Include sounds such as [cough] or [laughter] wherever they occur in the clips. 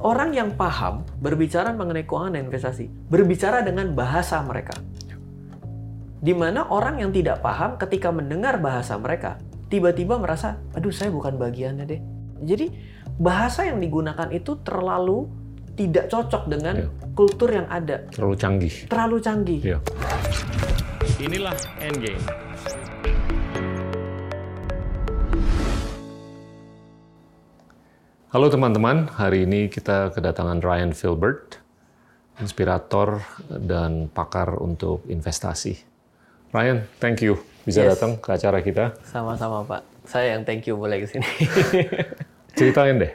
orang yang paham berbicara mengenai keuangan dan investasi, berbicara dengan bahasa mereka. Di mana orang yang tidak paham ketika mendengar bahasa mereka, tiba-tiba merasa, aduh saya bukan bagiannya deh. Jadi bahasa yang digunakan itu terlalu tidak cocok dengan Iya. kultur yang ada. Terlalu canggih. Terlalu canggih. Iya. Inilah Endgame. Halo teman-teman, hari ini kita kedatangan Ryan Filbert, inspirator dan pakar untuk investasi. Ryan, thank you bisa Yes. datang ke acara kita. Sama-sama Pak. Saya yang thank you boleh ke sini. [laughs] Ceritain deh,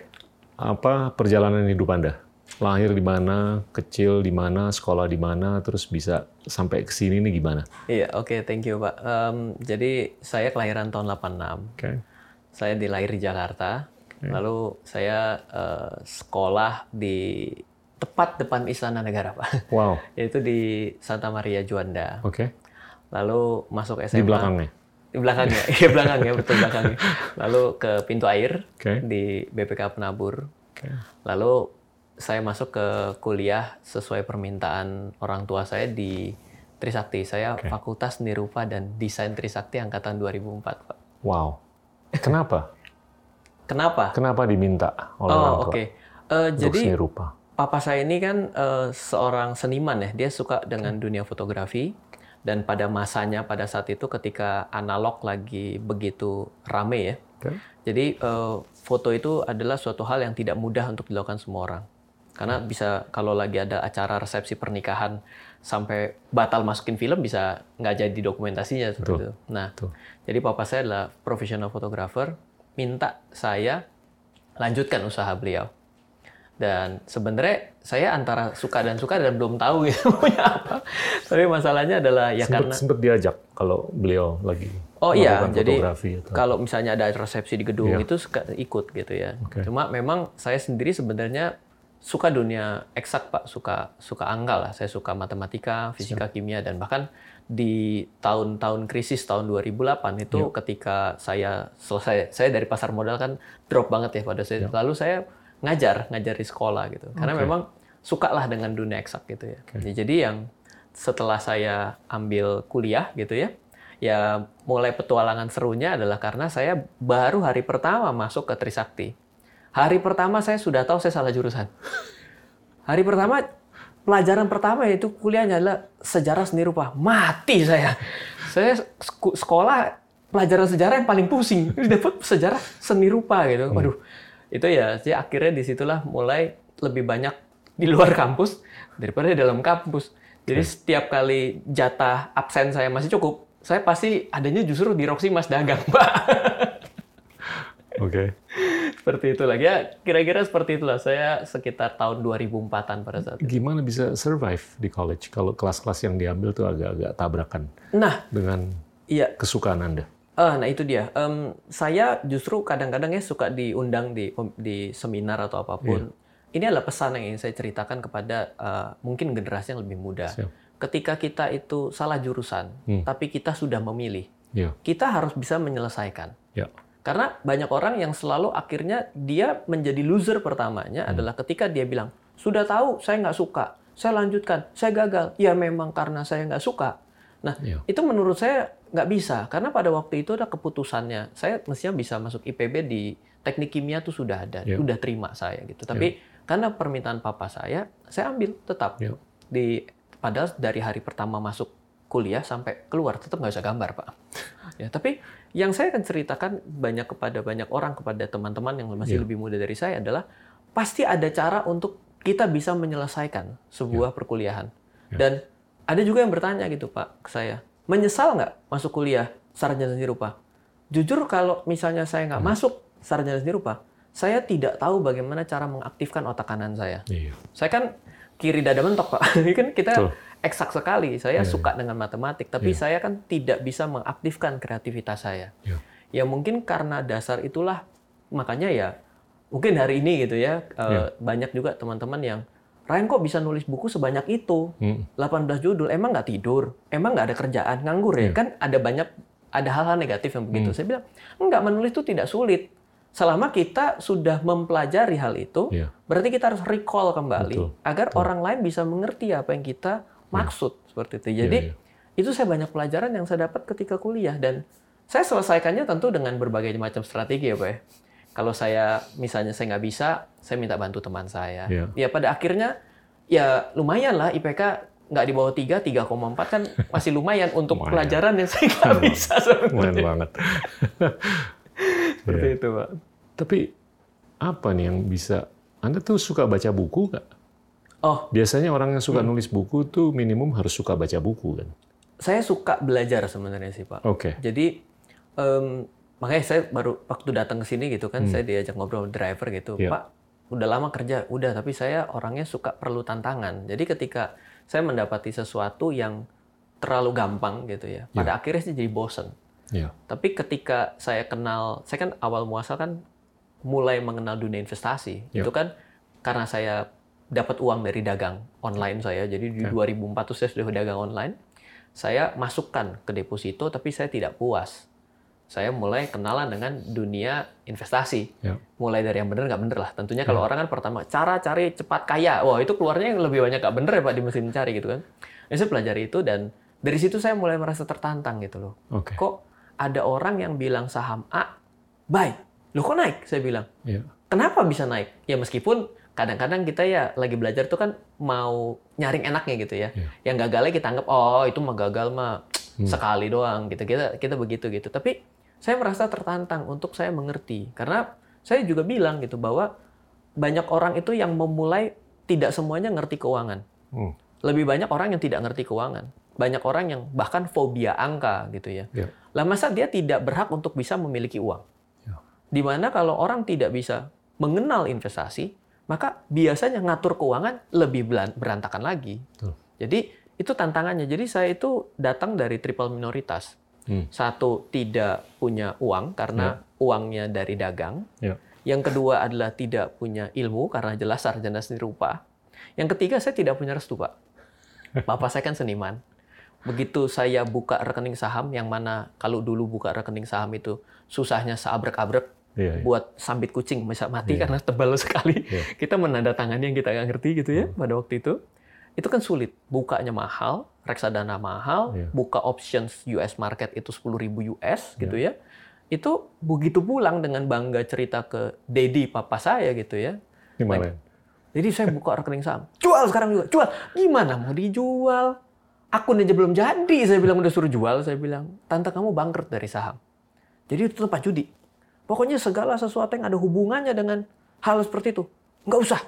apa perjalanan hidup Anda? Lahir di mana, kecil di mana, sekolah di mana, terus bisa sampai ke sini nih gimana? Iya, oke, thank you Pak. Em, jadi saya kelahiran tahun 86. Oke. Saya dilahir di Jakarta. Lalu saya eh, sekolah di tepat depan Istana Negara, Pak. Wow, [laughs] Yaitu di Santa Maria Juanda. oke. Lalu masuk SMA. Di belakangnya? Di belakangnya, iya [laughs] belakangnya, betul belakangnya. Lalu ke pintu air Oke. di BPK Penabur. Oke. Lalu saya masuk ke kuliah sesuai permintaan orang tua saya di Trisakti. Saya Oke. Fakultas Seni Rupa dan Desain Trisakti angkatan 2004, Pak. Wow. Kenapa? Kenapa? Kenapa diminta oleh orang Oh, tua oke. Eh, untuk jadi rupa? papa saya ini kan eh, seorang seniman ya. Dia suka dengan dunia fotografi dan pada masanya pada saat itu ketika analog lagi begitu rame ya. Oke. Jadi eh, foto itu adalah suatu hal yang tidak mudah untuk dilakukan semua orang. Karena bisa kalau lagi ada acara resepsi pernikahan sampai batal masukin film bisa nggak jadi dokumentasinya seperti itu. Nah, Betul. jadi papa saya adalah profesional fotografer, minta saya lanjutkan usaha beliau. Dan sebenarnya saya antara suka dan suka dan belum tahu [laughs] gitu maunya apa. Tapi masalahnya adalah ya sempet, karena sempet diajak kalau beliau lagi Oh iya, jadi atau- kalau misalnya ada resepsi di gedung Iya. itu suka ikut gitu ya. Oke. Cuma memang saya sendiri sebenarnya suka dunia eksak pak, suka suka angka lah. Saya suka matematika, fisika, kimia dan bahkan di tahun-tahun krisis tahun 2008 itu Iya. ketika saya selesai, saya dari pasar modal kan drop banget ya pada saya. Lalu saya ngajar, ngajar di sekolah gitu. Karena. Oke. memang suka lah dengan dunia eksak gitu ya. Jadi yang setelah saya ambil kuliah gitu ya, ya mulai petualangan serunya adalah karena saya baru hari pertama masuk ke Trisakti. Hari pertama saya sudah tahu saya salah jurusan. Hari pertama pelajaran pertama yaitu kuliahnya adalah sejarah seni rupa. Mati saya. Saya sek- sekolah pelajaran sejarah yang paling pusing. [laughs] Dapat sejarah seni rupa gitu. Waduh. Itu ya, sih akhirnya di situlah mulai lebih banyak di luar kampus daripada di dalam kampus. Jadi setiap kali jatah absen saya masih cukup, saya pasti adanya justru di Roxy Mas Dagang, [laughs] Pak. Oke. [laughs] seperti itu lagi. Ya, kira-kira seperti itulah. Saya sekitar tahun 2004-an pada saat itu. Gimana bisa survive di college kalau kelas-kelas yang diambil tuh agak-agak tabrakan Nah, dengan iya. kesukaan Anda? Ah, nah itu dia. Em, saya justru kadang-kadang ya suka diundang di di seminar atau apa pun. Ini adalah pesan yang ingin saya ceritakan kepada eh, mungkin generasi yang lebih muda. Siap. Ketika kita itu salah jurusan, Hmm. tapi kita sudah memilih, Ya, kita harus bisa menyelesaikan. ya, Karena banyak orang yang selalu akhirnya dia menjadi loser pertamanya adalah ketika dia bilang, sudah tahu saya nggak suka, saya lanjutkan, saya gagal. Ya memang karena saya nggak suka. Nah, ya. itu menurut saya nggak bisa karena pada waktu itu ada keputusannya saya mestinya bisa masuk IPB di teknik kimia tuh sudah ada Ya. udah terima saya gitu tapi karena permintaan papa saya saya ambil tetap Ya. di padahal dari hari pertama masuk kuliah sampai keluar tetap nggak bisa gambar pak [laughs] ya tapi yang saya akan ceritakan banyak kepada banyak orang kepada teman-teman yang masih Ya. lebih muda dari saya adalah pasti ada cara untuk kita bisa menyelesaikan sebuah perkuliahan Ya. dan ada juga yang bertanya gitu pak ke saya menyesal nggak masuk kuliah sarjana seni rupa jujur kalau misalnya saya nggak masuk sarjana seni rupa saya tidak tahu bagaimana cara mengaktifkan otak kanan saya Iya. saya kan kiri dada mentok pak [laughs] kan kita Betul. Eksak sekali saya Iya, suka dengan matematik tapi Iya. saya kan tidak bisa mengaktifkan kreativitas saya Iya. ya mungkin karena dasar itulah makanya ya mungkin hari ini gitu ya eh, Iya. banyak juga teman-teman yang Ryan kok bisa nulis buku sebanyak itu Hmm. 18 judul emang nggak tidur emang nggak ada kerjaan nganggur ya Iya. kan ada banyak ada hal-hal negatif yang begitu saya bilang enggak menulis itu tidak sulit selama kita sudah mempelajari hal itu, Iya. berarti kita harus recall kembali Betul, agar orang lain bisa mengerti apa yang kita maksud seperti itu. Jadi iya. itu saya banyak pelajaran yang saya dapat ketika kuliah dan saya selesaikannya tentu dengan berbagai macam strategi ya Pak. ya. Kalau saya misalnya saya nggak bisa, saya minta bantu teman saya. Iya. Ya pada akhirnya ya lumayan lah IPK nggak di bawah 3, 3,4 kan masih lumayan untuk Lumayan. pelajaran yang saya nggak bisa Lumayan sebenarnya. banget. [laughs] Seperti Iya. itu Pak. Tapi apa nih yang bisa? Anda tuh suka baca buku nggak? Oh, Biasanya orang yang Hmm. suka nulis buku tuh minimum harus suka baca buku kan? saya suka belajar sebenarnya sih Pak. Oke. Jadi em, makanya saya baru waktu datang ke sini gitu kan, saya diajak ngobrol driver gitu, Hmm. Iya. Pak, udah lama kerja, udah tapi saya orangnya suka perlu tantangan. Jadi ketika saya mendapati sesuatu yang terlalu gampang gitu ya, pada akhirnya sih jadi bosen. Ya. Tapi ketika saya kenal, saya kan awal muasal kan mulai mengenal dunia investasi. Ya. Itu kan karena saya dapat uang dari dagang online saya. Jadi di Ya. 2004 tuh saya sudah dagang online. Saya masukkan ke deposito, tapi saya tidak puas. Saya mulai kenalan dengan dunia investasi. Ya. Mulai dari yang benar nggak benar lah. Tentunya kalau orang kan pertama cara cari cepat kaya. Wah itu keluarnya yang lebih banyak nggak benar ya Pak di mesin cari gitu kan. Nah, saya pelajari itu dan dari situ saya mulai merasa tertantang gitu loh Oke. kok ada orang yang bilang saham A buy, lo kok naik? Saya bilang, Ya. kenapa bisa naik? Ya meskipun kadang-kadang kita ya lagi belajar tuh kan mau nyaring enaknya gitu ya. Iya. Yang gagalnya kita anggap oh itu mah gagal mah sekali doang gitu. Kita kita begitu gitu. Tapi saya merasa tertantang untuk saya mengerti karena saya juga bilang gitu bahwa banyak orang itu yang memulai tidak semuanya ngerti keuangan. Hmm. Lebih banyak orang yang tidak ngerti keuangan. Banyak orang yang bahkan fobia angka gitu ya. Ya. Lah masa dia tidak berhak untuk bisa memiliki uang? Ya. Di mana kalau orang tidak bisa mengenal investasi, maka biasanya ngatur keuangan lebih berantakan lagi. Betul. Jadi itu tantangannya. Jadi saya itu datang dari triple minoritas. Hmm. Satu tidak punya uang karena uangnya dari dagang. Ya. Yang kedua adalah tidak punya ilmu karena jelas sarjana seni rupa. Yang ketiga saya tidak punya restu, Pak. [laughs] Bapak saya kan seniman. Begitu saya buka rekening saham yang mana kalau dulu buka rekening saham itu susahnya seabrek-abrek Iya. iya. buat sambit kucing bisa mati Iya. karena tebal sekali. Iya. [laughs] Kita menandatangani yang kita nggak ngerti gitu ya pada waktu itu. Itu kan sulit. Bukanya mahal, reksadana mahal, Iya. buka options US market itu 10.000 US gitu ya. Itu begitu pulang dengan bangga cerita ke Dedi papa saya gitu ya. Gimana? Jadi saya buka rekening saham. Jual sekarang juga. Jual. Gimana mau dijual? Akun aja belum jadi. Saya bilang udah suruh jual. Saya bilang, tante kamu bangkrut dari saham. Jadi itu tempat judi. Pokoknya segala sesuatu yang ada hubungannya dengan hal seperti itu. Nggak usah.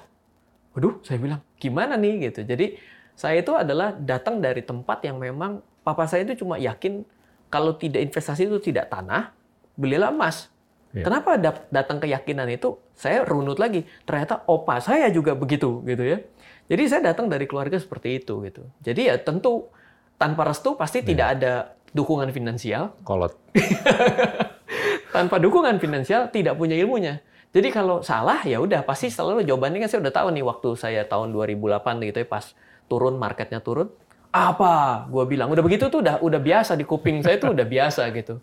Waduh, saya bilang, gimana nih gitu. Jadi saya itu adalah datang dari tempat yang memang papa saya itu cuma yakin kalau tidak investasi itu tidak tanah, belilah emas. Iya. Kenapa datang keyakinan itu? Saya runut lagi. Ternyata opa saya juga begitu gitu ya. Jadi saya datang dari keluarga seperti itu gitu. Jadi ya tentu tanpa restu pasti tidak ada dukungan finansial. Kolot. [laughs] Tanpa dukungan finansial tidak punya ilmunya. Jadi kalau salah ya udah pasti selalu jawabannya kan saya udah tahu nih waktu saya tahun 2008 gitu ya pas turun marketnya turun apa gua bilang udah begitu tuh udah udah biasa di kuping saya tuh udah biasa gitu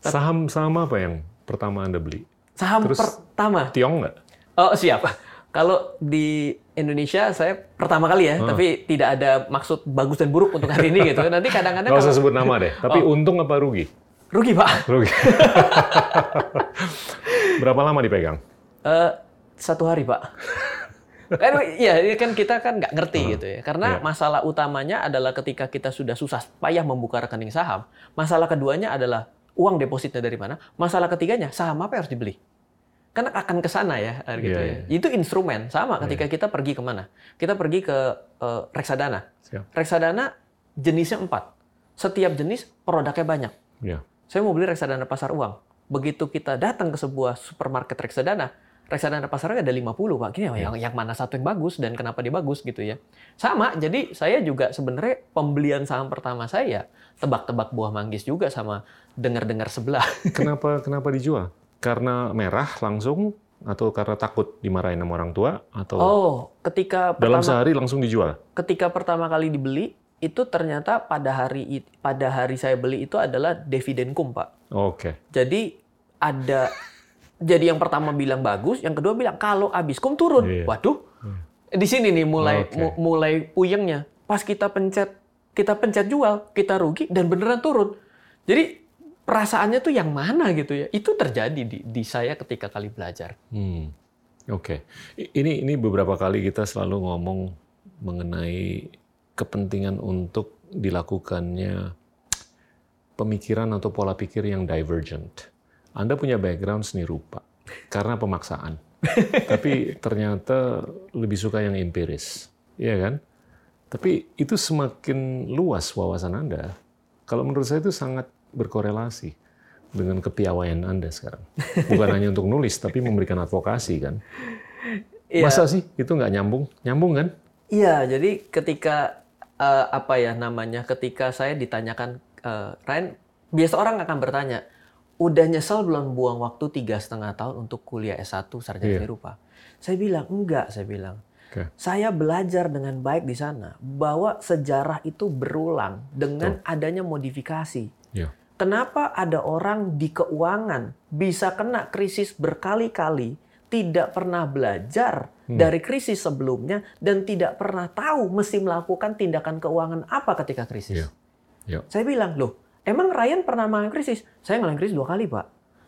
Saham saham apa yang pertama Anda beli? saham Terus- pertama Tiong nggak? Oh siap. Kalau di Indonesia saya pertama kali ya, tapi tidak ada maksud bagus dan buruk untuk hari ini gitu. Nanti kadang-kadang Nggak usah sebut nama deh. [laughs] Tapi Oh. untung apa rugi? Rugi pak. Rugi. [laughs] Berapa lama dipegang? Eh, satu hari pak. kan ya kan kita kan nggak ngerti gitu ya. Karena Iya. masalah utamanya adalah ketika kita sudah susah payah membuka rekening saham. Masalah keduanya adalah uang depositnya dari mana. Masalah ketiganya saham apa yang harus dibeli. Kan akan ke sana ya gitu Iya, ya. iya. Itu instrumen sama ketika kita pergi ke mana. Kita pergi ke eh, reksadana. Siap. Reksadana jenisnya empat. Setiap jenis produknya banyak. Ya. Saya mau beli reksadana pasar uang. Begitu kita datang ke sebuah supermarket reksadana, reksadana pasarnya ada 50, Pak. Gini, yang, yang mana satu yang bagus dan kenapa dia bagus gitu ya. Sama, jadi saya juga sebenarnya pembelian saham pertama saya, tebak-tebak buah manggis juga sama dengar-dengar sebelah. [laughs] Kenapa kenapa dijual? Karena merah langsung atau karena takut dimarahin sama orang tua atau Oh, ketika dalam pertama, sehari langsung dijual? ketika pertama kali dibeli, itu ternyata pada hari pada hari saya beli itu adalah dividen kum, Pak. Oke. Jadi ada jadi yang pertama bilang bagus, yang kedua bilang kalau Abiscom turun. Iya. Waduh. Di sini nih mulai Oke. mu- mulai puyengnya. Pas kita pencet kita pencet jual, kita rugi dan beneran turun. Jadi perasaannya tuh yang mana gitu ya? Itu terjadi di, di saya ketika kali belajar. Hmm. Oke. I- Ini ini beberapa kali kita selalu ngomong mengenai kepentingan untuk dilakukannya pemikiran atau pola pikir yang divergent. Anda punya background seni rupa karena pemaksaan. [laughs] Tapi ternyata lebih suka yang empiris. Iya kan? Tapi itu semakin luas wawasan Anda. Kalau menurut saya itu sangat berkorelasi dengan kepiawaian Anda sekarang. Bukan hanya untuk nulis, tapi memberikan advokasi kan. Iya. Masa sih itu nggak nyambung? Nyambung kan? Iya, jadi ketika eh, apa ya namanya? Ketika saya ditanyakan eh, Ryan, biasa orang akan bertanya, udah nyesel belum buang waktu tiga setengah tahun untuk kuliah S1 sarjana Iya. seni rupa? Saya bilang enggak, saya bilang. Oke. Saya belajar dengan baik di sana bahwa sejarah itu berulang dengan adanya modifikasi. Iya. Kenapa ada orang di keuangan bisa kena krisis berkali-kali, tidak pernah belajar Hmm. dari krisis sebelumnya dan tidak pernah tahu mesti melakukan tindakan keuangan apa ketika krisis? Iya. Iya. Saya bilang, loh, emang Ryan pernah mengalami krisis? Saya ngalamin krisis dua kali, Pak.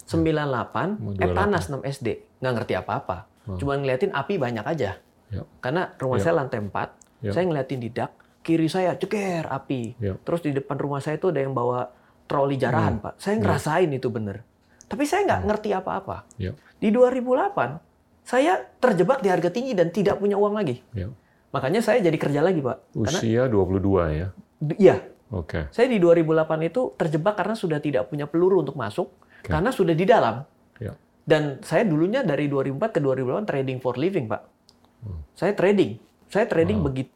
98, Hmm, Eptanas 6 SD. Nggak ngerti apa-apa. Cuma ngeliatin api banyak aja. Iya. Karena rumah Iya. saya lantai 4, Iya. saya ngeliatin di dak, kiri saya ceker api. Iya. Terus di depan rumah saya itu ada yang bawa troli jarahan, Hmm. Pak. Saya ngerasain itu bener. Tapi saya nggak ngerti apa-apa. Iya. Di 2008, saya terjebak di harga tinggi dan tidak punya uang lagi. Iya. Makanya saya jadi kerja lagi, Pak. Karena, Usia 22 ya. iya, Oke. saya di 2008 itu terjebak karena sudah tidak punya peluru untuk masuk, karena sudah di dalam. Iya. Dan saya dulunya dari 2004 ke 2008 trading for living, Pak. Saya trading. Saya trading begitu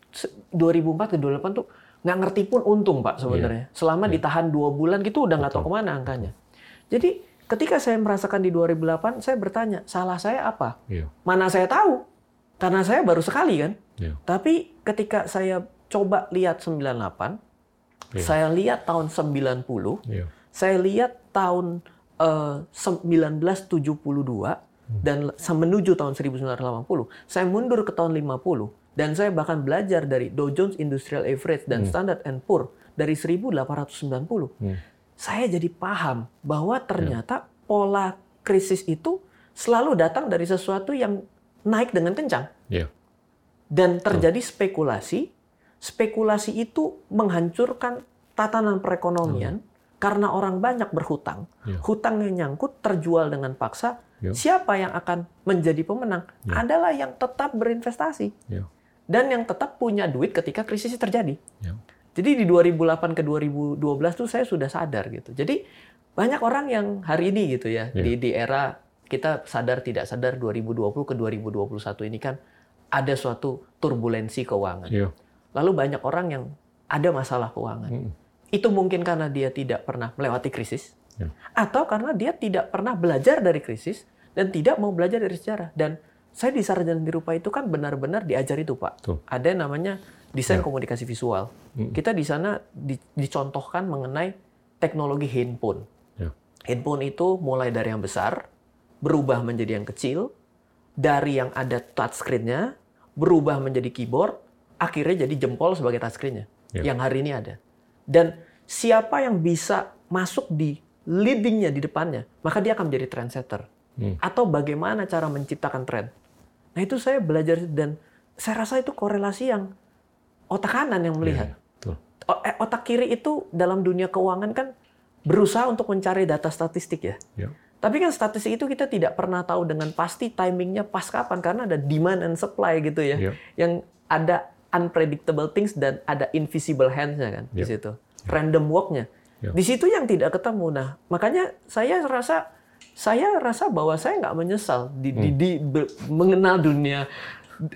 2004 ke 2008 tuh nggak ngerti pun untung, Pak, sebenarnya. Selama ditahan dua bulan gitu udah nggak tahu ke mana angkanya. Jadi ketika saya merasakan di 2008, saya bertanya, salah saya apa? Iya. Mana saya tahu? Karena saya baru sekali kan. Iya. Tapi ketika saya coba lihat 98, Iya. saya lihat tahun 90, Iya. saya lihat tahun eh, 1972 dan se- menuju tahun 1980, saya mundur ke tahun 50 dan saya bahkan belajar dari Dow Jones Industrial Average dan Standard and Poor dari 1890. Hmm. Saya jadi paham bahwa ternyata pola krisis itu selalu datang dari sesuatu yang naik dengan kencang Iya. dan terjadi spekulasi. Spekulasi itu menghancurkan tatanan perekonomian karena orang banyak berhutang. Iya. Hutang yang nyangkut terjual dengan paksa. Iya. Siapa yang akan menjadi pemenang? Adalah yang tetap berinvestasi Iya. dan yang tetap punya duit ketika krisis terjadi. Iya. Jadi di 2008 ke 2012 tuh saya sudah sadar gitu. Jadi banyak orang yang hari ini gitu ya Iya. di di era kita sadar tidak sadar 2020 ke 2021 ini kan ada suatu turbulensi keuangan. Iya. Lalu banyak orang yang ada masalah keuangan. Mm. Itu mungkin karena dia tidak pernah melewati krisis Ya. atau karena dia tidak pernah belajar dari krisis dan tidak mau belajar dari sejarah. Dan saya di sarjana di rupa itu kan benar-benar diajar itu, Pak. Betul. Ada yang namanya desain Ya. komunikasi visual. Mm. Kita di sana di- dicontohkan mengenai teknologi handphone. Ya. Handphone itu mulai dari yang besar, berubah menjadi yang kecil, dari yang ada touchscreen-nya, berubah menjadi keyboard, akhirnya jadi jempol sebagai touchscreen-nya. Ya. Yang hari ini ada. Dan siapa yang bisa masuk di leading-nya di depannya, maka dia akan menjadi trendsetter. Hmm. Atau bagaimana cara menciptakan tren. Nah itu saya belajar dan saya rasa itu korelasi yang otak kanan yang melihat. Iya, eh, otak kiri itu dalam dunia keuangan kan berusaha untuk mencari data statistik ya. Iya. Tapi kan statistik itu kita tidak pernah tahu dengan pasti timingnya pas kapan karena ada demand and supply gitu ya. Iya. Yang ada unpredictable things dan ada invisible hands-nya kan di Iya. situ. Random walk-nya. Iya. Di situ yang tidak ketemu. Nah, makanya saya rasa saya rasa bahwa saya nggak menyesal di, di, Hmm. di be- mengenal dunia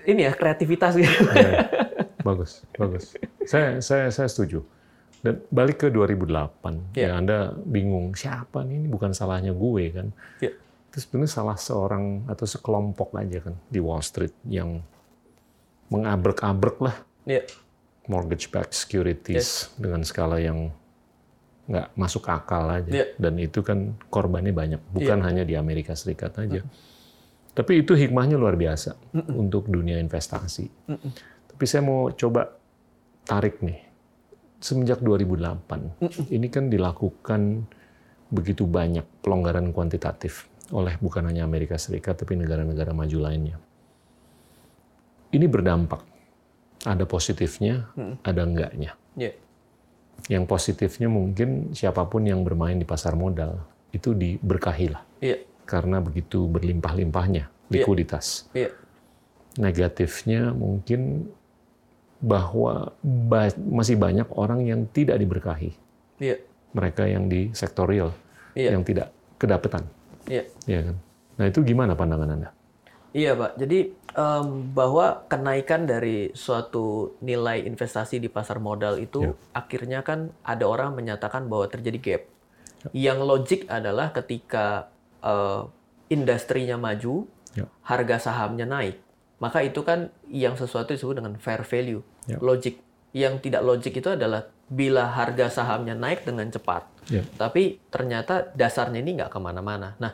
ini ya kreativitas gitu. Iya. [laughs] bagus, bagus. Saya saya saya setuju. Dan balik ke 2008, Iya. ya Anda bingung siapa nih? Ini bukan salahnya gue kan. Iya. Itu sebenarnya salah seorang atau sekelompok aja kan di Wall Street yang mengabrek-abrek lah Iya. mortgage backed securities dengan skala yang nggak masuk akal aja. Iya. Dan itu kan korbannya banyak, bukan hanya di Amerika Serikat aja. Tapi itu hikmahnya luar biasa untuk dunia investasi. Tapi saya mau coba tarik nih. Semenjak 2008, ini kan dilakukan begitu banyak pelonggaran kuantitatif oleh bukan hanya Amerika Serikat, tapi negara-negara maju lainnya. Ini berdampak. Ada positifnya, ada enggaknya. Yang positifnya mungkin siapa pun yang bermain di pasar modal itu diberkahi lah. Iya. Karena begitu berlimpah-limpahnya likuiditas. Iya. Negatifnya mungkin bahwa ba- masih banyak orang yang tidak diberkahi. Iya. Mereka yang di sektor real, Iya. yang tidak kedapetan. Iya. Ya kan? Nah itu gimana pandangan Anda? Iya, Pak. Jadi em, bahwa kenaikan dari suatu nilai investasi di pasar modal itu Ya. akhirnya kan ada orang menyatakan bahwa terjadi gap. Yang logik adalah ketika eh, industrinya maju, Ya. harga sahamnya naik, maka itu kan yang sesuatu disebut dengan fair value, Ya. logik. Yang tidak logik itu adalah bila harga sahamnya naik dengan cepat, Ya. tapi ternyata dasarnya ini nggak ke mana-mana. Nah,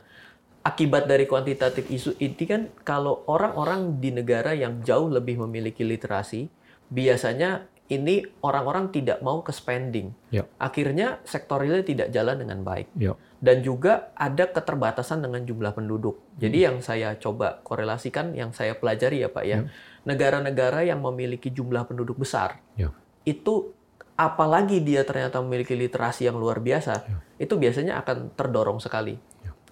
akibat dari kuantitatif isu ini kan kalau orang-orang di negara yang jauh lebih memiliki literasi, biasanya ini orang-orang tidak mau ke spending. Ya. Akhirnya sektor real tidak jalan dengan baik. Ya. Dan juga ada keterbatasan dengan jumlah penduduk. Jadi yang saya coba korelasikan, yang saya pelajari ya Pak ya, negara-negara yang memiliki jumlah penduduk besar, Ya. itu apalagi dia ternyata memiliki literasi yang luar biasa, itu biasanya akan terdorong sekali.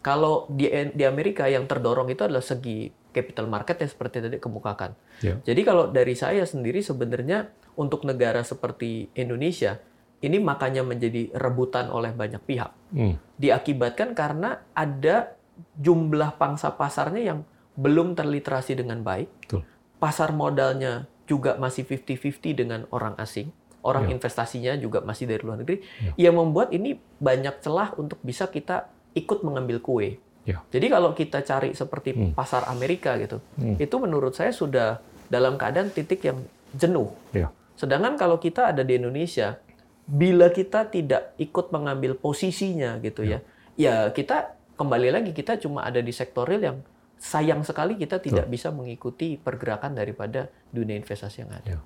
Kalau di, di Amerika yang terdorong itu adalah segi capital market yang seperti tadi kemukakan. Ya. Jadi kalau dari saya sendiri sebenarnya untuk negara seperti Indonesia ini makanya menjadi rebutan oleh banyak pihak. Hmm. Diakibatkan karena ada jumlah pangsa pasarnya yang belum terliterasi dengan baik. Betul. Pasar modalnya juga masih 50-50 dengan orang asing. Orang Ya. investasinya juga masih dari luar negeri. Yang membuat ini banyak celah untuk bisa kita ikut mengambil kue. Ya. Jadi kalau kita cari seperti Hmm. pasar Amerika gitu, Hmm. itu menurut saya sudah dalam keadaan titik yang jenuh. Ya. Sedangkan kalau kita ada di Indonesia, bila kita tidak ikut mengambil posisinya gitu ya, ya kita kembali lagi kita cuma ada di sektor real yang sayang sekali kita tidak bisa mengikuti pergerakan daripada dunia investasi yang ada. Ya.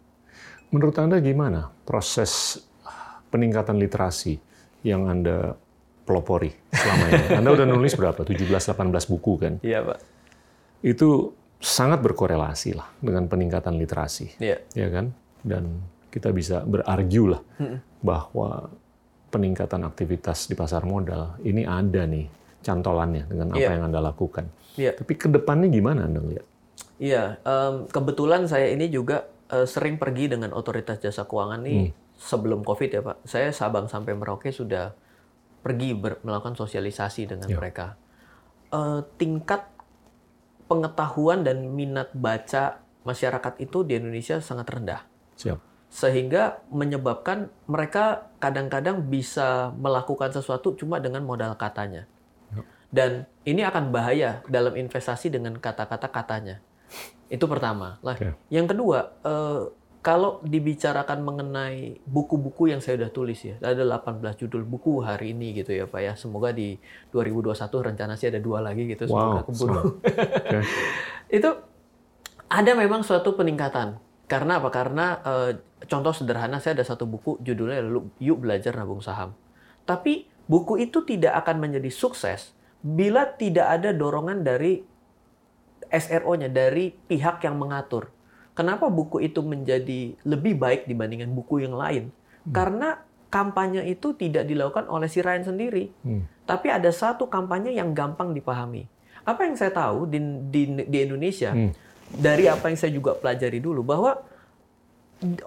Menurut Anda gimana proses peningkatan literasi yang Anda pelopori selama ini? [laughs] Anda udah nulis berapa? 17-18 buku kan? Iya pak. Itu sangat berkorelasi lah dengan peningkatan literasi. Iya. ya kan? Dan kita bisa berargu lah bahwa peningkatan aktivitas di pasar modal ini ada nih cantolannya dengan apa Iya. yang Anda lakukan. Iya. Tapi ke depannya gimana Anda lihat? Iya, em, kebetulan saya ini juga eh, sering pergi dengan otoritas jasa keuangan nih sebelum COVID ya Pak. Saya Sabang sampai Merauke sudah pergi ber- melakukan sosialisasi dengan Ya. mereka. Eh, tingkat pengetahuan dan minat baca masyarakat itu di Indonesia sangat rendah. Siap. Sehingga menyebabkan mereka kadang-kadang bisa melakukan sesuatu cuma dengan modal katanya. Dan ini akan bahaya dalam investasi dengan kata-kata katanya. Itu pertama. Lah, Oke. yang kedua, eh, kalau dibicarakan mengenai buku-buku yang saya sudah tulis ya, ada 18 judul buku hari ini gitu ya Pak ya. Semoga di 2021 rencana sih ada dua lagi gitu. Semoga Wow, keburu. Oke. [laughs] itu ada memang suatu peningkatan. Karena apa? Karena eh, contoh sederhana saya ada satu buku judulnya Lu- Yuk Belajar Nabung Saham. Tapi buku itu tidak akan menjadi sukses bila tidak ada dorongan dari SRO-nya, dari pihak yang mengatur. Kenapa buku itu menjadi lebih baik dibandingkan buku yang lain? Karena kampanye itu tidak dilakukan oleh si Ryan sendiri. Hmm. Tapi ada satu kampanye yang gampang dipahami. Apa yang saya tahu di, di, di Indonesia, Hmm. Dari apa yang saya juga pelajari dulu, bahwa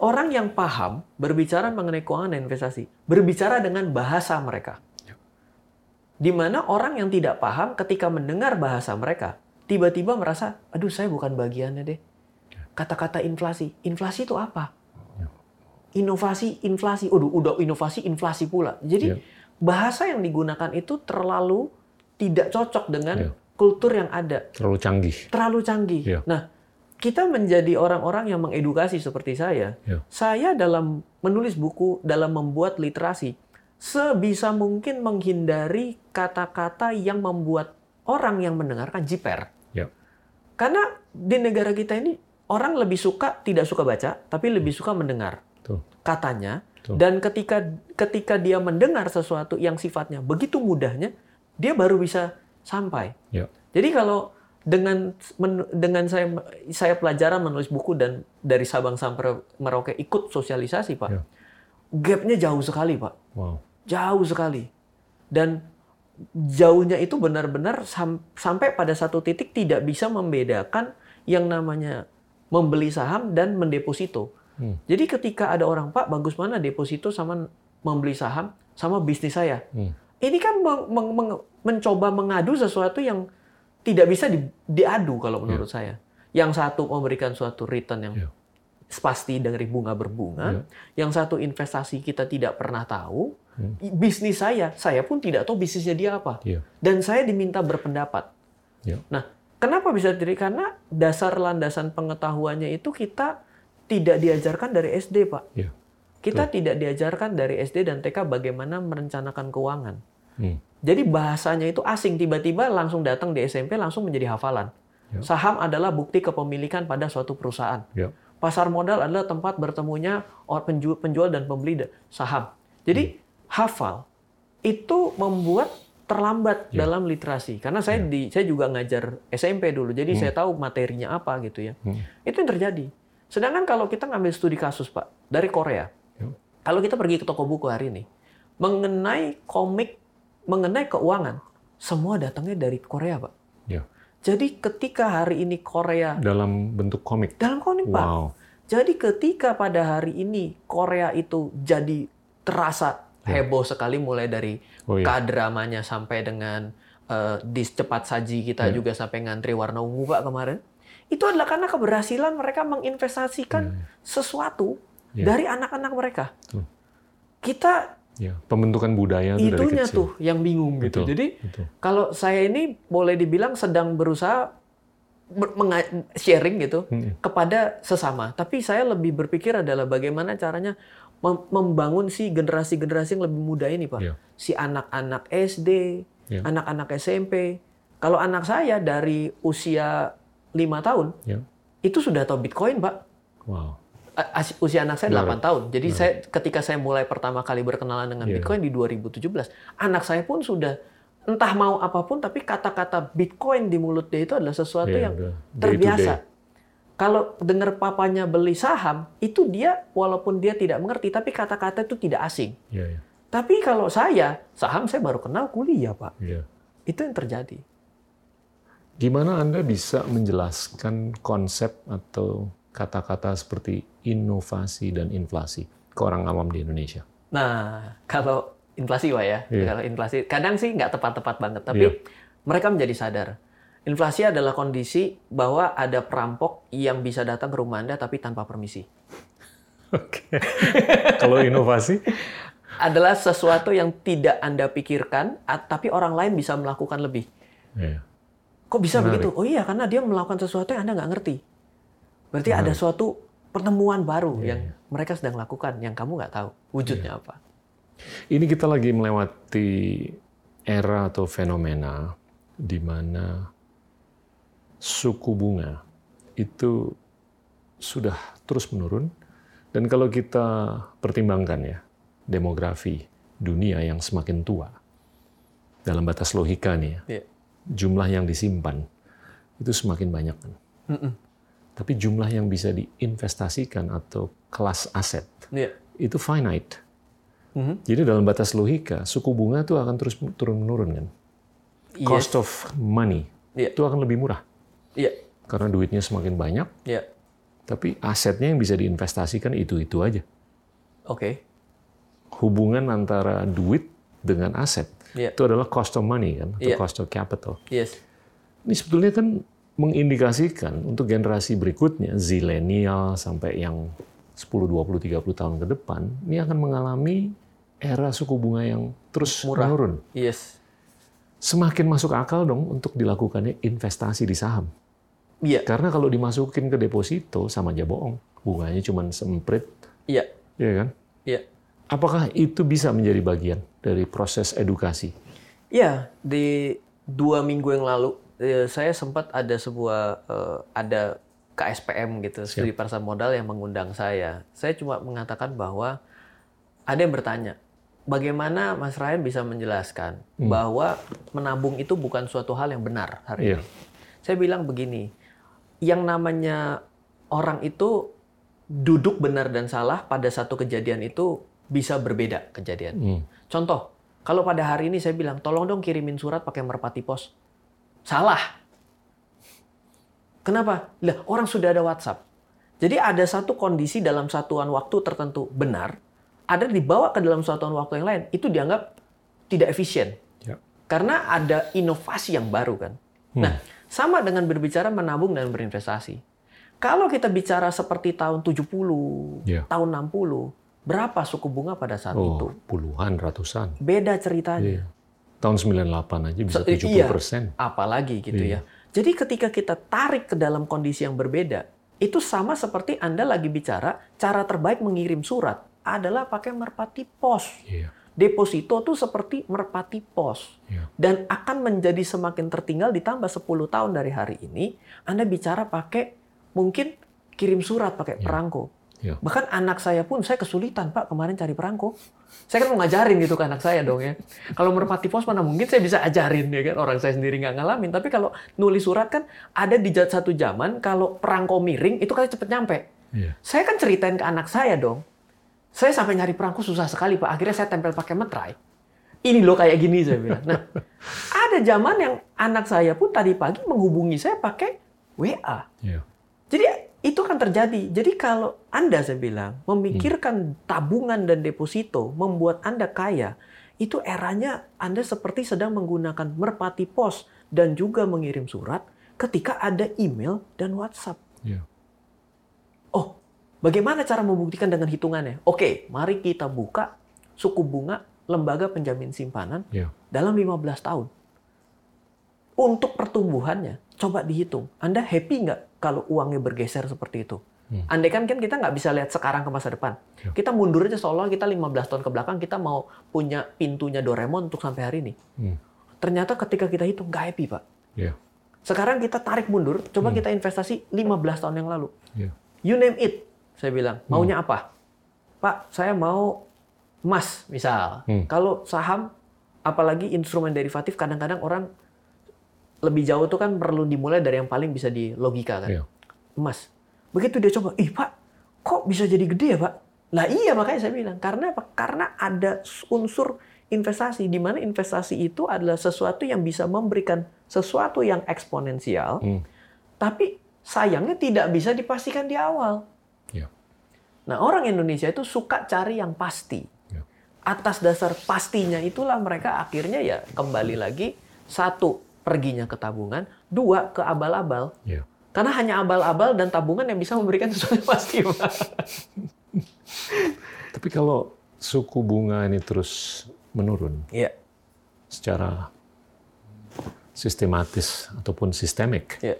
orang yang paham berbicara mengenai keuangan dan investasi, berbicara dengan bahasa mereka. Di mana orang yang tidak paham ketika mendengar bahasa mereka, tiba-tiba merasa, aduh saya bukan bagiannya deh. Kata-kata inflasi, inflasi itu apa? Inovasi, inflasi, udah udah inovasi, inflasi pula. Jadi Ya. bahasa yang digunakan itu terlalu tidak cocok dengan Ya. Kultur yang ada Terlalu canggih. terlalu canggih. Iya. Nah, kita menjadi orang-orang yang mengedukasi seperti saya. Iya. Saya dalam menulis buku, dalam membuat literasi, sebisa mungkin menghindari kata-kata yang membuat orang yang mendengarkan jiper. Ya. Karena di negara kita ini orang lebih suka tidak suka baca, tapi lebih suka mendengar Tuh. katanya. Betul. Dan ketika ketika dia mendengar sesuatu yang sifatnya begitu mudahnya, dia baru bisa sampai. Ya. Jadi kalau dengan men- dengan saya saya pelajaran menulis buku dan dari Sabang sampai Merauke ikut sosialisasi, Pak. Ya. Gapnya jauh sekali, Pak. Wow. Jauh sekali. Dan jauhnya itu benar-benar sam- sampai pada satu titik tidak bisa membedakan yang namanya membeli saham dan mendeposito. Hmm. Jadi ketika ada orang, Pak, bagus mana deposito sama membeli saham sama bisnis saya. Hmm. Ini kan meng- meng- meng- mencoba mengadu sesuatu yang tidak bisa di- diadu kalau menurut saya. Yang satu memberikan suatu return yang Ya. pasti dari bunga berbunga. Ya. Yang satu investasi kita tidak pernah tahu. Hmm. Bisnis saya, saya pun tidak tahu bisnisnya dia apa. Iya. Dan saya diminta berpendapat. Ya. Nah, kenapa bisa jadi? Karena dasar landasan pengetahuannya itu kita tidak diajarkan dari SD, Pak. Iya. Kita tidak diajarkan dari SD dan TK bagaimana merencanakan keuangan. Hmm. Jadi bahasanya itu asing, tiba-tiba langsung datang di SMP langsung menjadi hafalan. Ya. Saham adalah bukti kepemilikan pada suatu perusahaan. Ya. Pasar modal adalah tempat bertemunya orang penjual, dan pembeli saham. Jadi hafal itu membuat terlambat Ya. dalam literasi. Karena saya di saya juga ngajar SMP dulu, jadi saya tahu materinya apa gitu ya. Hmm. Itu yang terjadi. Sedangkan kalau kita ngambil studi kasus Pak dari Korea, Ya. kalau kita pergi ke toko buku hari ini, mengenai komik, mengenai keuangan, semua datangnya dari Korea Pak. Ya. Jadi ketika hari ini Korea Dalam bentuk komik. dalam komik Pak, Wow. jadi ketika pada hari ini Korea itu jadi terasa heboh sekali mulai dari Oh iya. kadramanya sampai dengan eh, di cepat saji kita Ya. juga sampai ngantri warna ungu Pak kemarin. Itu adalah karena keberhasilan mereka menginvestasikan sesuatu Ya. dari anak-anak mereka. Betul. Kita Ya. Pembentukan budaya itu dari itunya kecil. tuh yang bingung gitu. Betul, Jadi betul. kalau saya ini boleh dibilang sedang berusaha sharing gitu Hmm. kepada sesama. Tapi saya lebih berpikir adalah bagaimana caranya mem- membangun si generasi-generasi yang lebih muda ini, Pak. Iya. Si anak-anak SD, Iya. anak-anak SMP. Kalau anak saya dari usia lima tahun, Ya. itu sudah tahu Bitcoin, Pak. Wow. Usia anak saya 8 Menarik. tahun. Jadi saya ketika saya mulai pertama kali berkenalan dengan Iya. Bitcoin di 2017, anak saya pun sudah entah mau apa pun tapi kata-kata Bitcoin di mulut dia itu adalah sesuatu Iya, yang udah day to terbiasa. day. Kalau dengar papanya beli saham, itu dia walaupun dia tidak mengerti tapi kata-kata itu tidak asing. Iya, iya. Tapi kalau saya, saham saya baru kenal kuliah, Pak. Iya. Itu yang terjadi. Gimana Anda bisa menjelaskan konsep atau kata-kata seperti inovasi dan inflasi ke orang awam di Indonesia? Nah, kalau inflasi Pak ya, Iya. kalau inflasi kadang sih nggak tepat-tepat banget, tapi Iya. mereka menjadi sadar. Inflasi adalah kondisi bahwa ada perampok yang bisa datang ke rumah Anda tapi tanpa permisi. Oke. Kalau inovasi? Adalah sesuatu yang tidak Anda pikirkan, tapi orang lain bisa melakukan lebih. Iya. Kok bisa Menarik. begitu? Oh iya, karena dia melakukan sesuatu yang Anda nggak ngerti. Berarti ada suatu pertemuan baru Iya, yang mereka sedang lakukan, yang kamu nggak tahu wujudnya Iya. apa. Ini kita lagi melewati era atau fenomena di mana suku bunga itu sudah terus menurun dan kalau kita pertimbangkan ya demografi dunia yang semakin tua dalam batas logika nih ya, Iya. jumlah yang disimpan itu semakin banyak kan. Mm-mm. Tapi jumlah yang bisa diinvestasikan atau kelas aset Iya. itu finite. Mhm. Jadi dalam batas logika, suku bunga itu akan terus turun menurun kan. Yes. Cost of money Iya. itu akan lebih murah Iya. karena duitnya semakin banyak, Iya. tapi asetnya yang bisa diinvestasikan itu-itu aja. Oke. Hubungan antara duit dengan aset Iya. itu adalah cost of money kan, atau Iya. cost of capital. Yes. Ini sebetulnya kan mengindikasikan untuk generasi berikutnya, zilenial sampai yang 10, 20, 30 tahun ke depan, ini akan mengalami era suku bunga yang terus Murah. menurun. Yes. Semakin masuk akal dong untuk dilakukannya investasi di saham. Iya. Karena kalau dimasukin ke deposito sama aja bohong. Bunganya cuma semprit, Iya. ya kan? Iya. Apakah itu bisa menjadi bagian dari proses edukasi? Ya, di dua minggu yang lalu saya sempat ada sebuah eh, ada KSPM gitu, studi pasar modal yang mengundang saya. Saya cuma mengatakan bahwa ada yang bertanya, bagaimana Mas Ryan bisa menjelaskan bahwa menabung itu bukan suatu hal yang benar hari Iya. ini? Saya bilang begini, yang namanya orang itu duduk benar dan salah pada satu kejadian itu bisa berbeda kejadian. Hmm. Contoh, kalau pada hari ini saya bilang, tolong dong kirimin surat pakai merpati pos. Salah. Kenapa? Lah, orang sudah ada WhatsApp. Jadi ada satu kondisi dalam satuan waktu tertentu benar, ada dibawa ke dalam satuan waktu yang lain, itu dianggap tidak efisien. Ya. Karena ada inovasi yang baru kan. Nah, sama dengan berbicara menabung dan berinvestasi. Kalau kita bicara seperti tahun 70, Ya. tahun 60, berapa suku bunga pada saat itu? Oh, puluhan, ratusan. Beda ceritanya. Iya. Tahun 98 aja bisa Se- 70 iya. persen. Apalagi gitu Iya. ya. Jadi ketika kita tarik ke dalam kondisi yang berbeda, itu sama seperti Anda lagi bicara cara terbaik mengirim surat adalah pakai merpati pos. Iya. Deposito tuh seperti merpati pos. Iya. Dan akan menjadi semakin tertinggal ditambah 10 tahun dari hari ini, Anda bicara pakai mungkin kirim surat pakai perangko. Iya. Bahkan anak saya pun saya kesulitan Pak kemarin cari perangko. Saya kan mau ngajarin gitu ke anak saya dong ya. Kalau merpati pos mana mungkin saya bisa ajarin ya kan orang saya sendiri nggak ngalamin. Tapi kalau nulis surat kan ada di satu zaman kalau perangko miring itu kan cepet nyampe. Iya. Saya kan ceritain ke anak saya dong. Saya sampai nyari perangko susah sekali Pak. Akhirnya saya tempel pakai metrai. Ini loh kayak gini saya bilang. Nah, [laughs] ada zaman yang anak saya pun tadi pagi menghubungi saya pakai WA. Iya. Jadi itu kan terjadi. Jadi kalau Anda saya bilang memikirkan tabungan dan deposito membuat Anda kaya, itu eranya Anda seperti sedang menggunakan merpati pos dan juga mengirim surat ketika ada email dan WhatsApp. Iya. Oh, bagaimana cara membuktikan dengan hitungannya? Oke, mari kita buka suku bunga lembaga penjamin simpanan Iya. dalam 15 tahun. Untuk pertumbuhannya, coba dihitung. Anda happy nggak kalau uangnya bergeser seperti itu? Hmm. Andai kan, kan kita nggak bisa lihat sekarang ke masa depan. Ya. Kita mundur aja seolah kita 15 tahun ke belakang, kita mau punya pintunya Doraemon untuk sampai hari ini. Hmm. Ternyata ketika kita hitung, nggak happy, Pak. Iya. Sekarang kita tarik mundur, Hmm. coba kita investasi 15 tahun yang lalu. Iya. You name it, saya bilang. Hmm. Maunya apa? Pak, saya mau emas, misal. Hmm. Kalau saham, apalagi instrumen derivatif, kadang-kadang orang lebih jauh tuh kan perlu dimulai dari yang paling bisa di logika kan. Iya. Emas. Begitu dia coba, ih Pak, kok bisa jadi gede ya Pak? Lah iya makanya saya bilang. Karena apa? Karena ada unsur investasi, di mana investasi itu adalah sesuatu yang bisa memberikan sesuatu yang eksponensial, Hmm. tapi sayangnya tidak bisa dipastikan di awal. Iya. Nah, orang Indonesia itu suka cari yang pasti. Ya. Atas dasar pastinya itulah mereka akhirnya ya kembali lagi satu perginya ke tabungan, dua ke abal-abal. Iya. Karena hanya abal-abal dan tabungan yang bisa memberikan [laughs] sesuatu yang pasti. Tapi kalau suku bunga ini terus menurun Iya, secara sistematis ataupun sistemik, iya.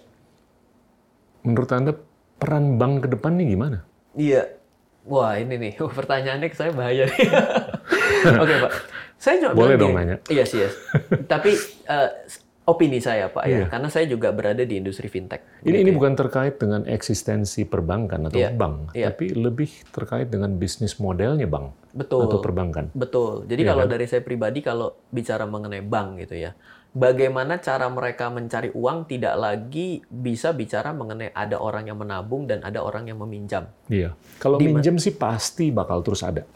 menurut Anda peran bank ke depan nih gimana? Iya. Wah, ini nih [laughs] pertanyaannya ke saya bahaya nih. [laughs] Oke, Pak. Saya cuma Boleh dong nanya. Iya sih, yes. Tapi eh, opini saya, Pak ya, Iya. karena saya juga berada di industri fintech. Ini ini bukan terkait dengan eksistensi perbankan atau Iya, bank, iya. tapi lebih terkait dengan bisnis modelnya bank Betul. atau perbankan. Betul. Jadi Iya kalau kan? dari saya pribadi kalau bicara mengenai bank gitu ya, bagaimana cara mereka mencari uang tidak lagi bisa bicara mengenai ada orang yang menabung dan ada orang yang meminjam. Iya. Kalau Di ma- minjem sih pasti bakal terus ada.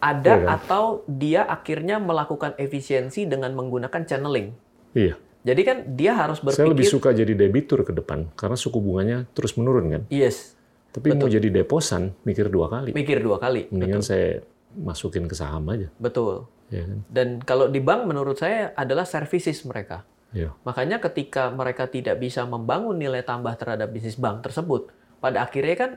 Ada Iya kan? atau dia akhirnya melakukan efisiensi dengan menggunakan channeling. Iya. Jadi kan dia harus berpikir Saya lebih suka jadi debitur ke depan karena suku bunganya terus menurun kan. yes, Tapi mau jadi deposan mikir dua kali. mikir dua kali. Mendingan saya masukin ke saham aja. Betul. Ya kan? Dan kalau di bank menurut saya adalah services mereka. Iya. Makanya ketika mereka tidak bisa membangun nilai tambah terhadap bisnis bank tersebut, pada akhirnya kan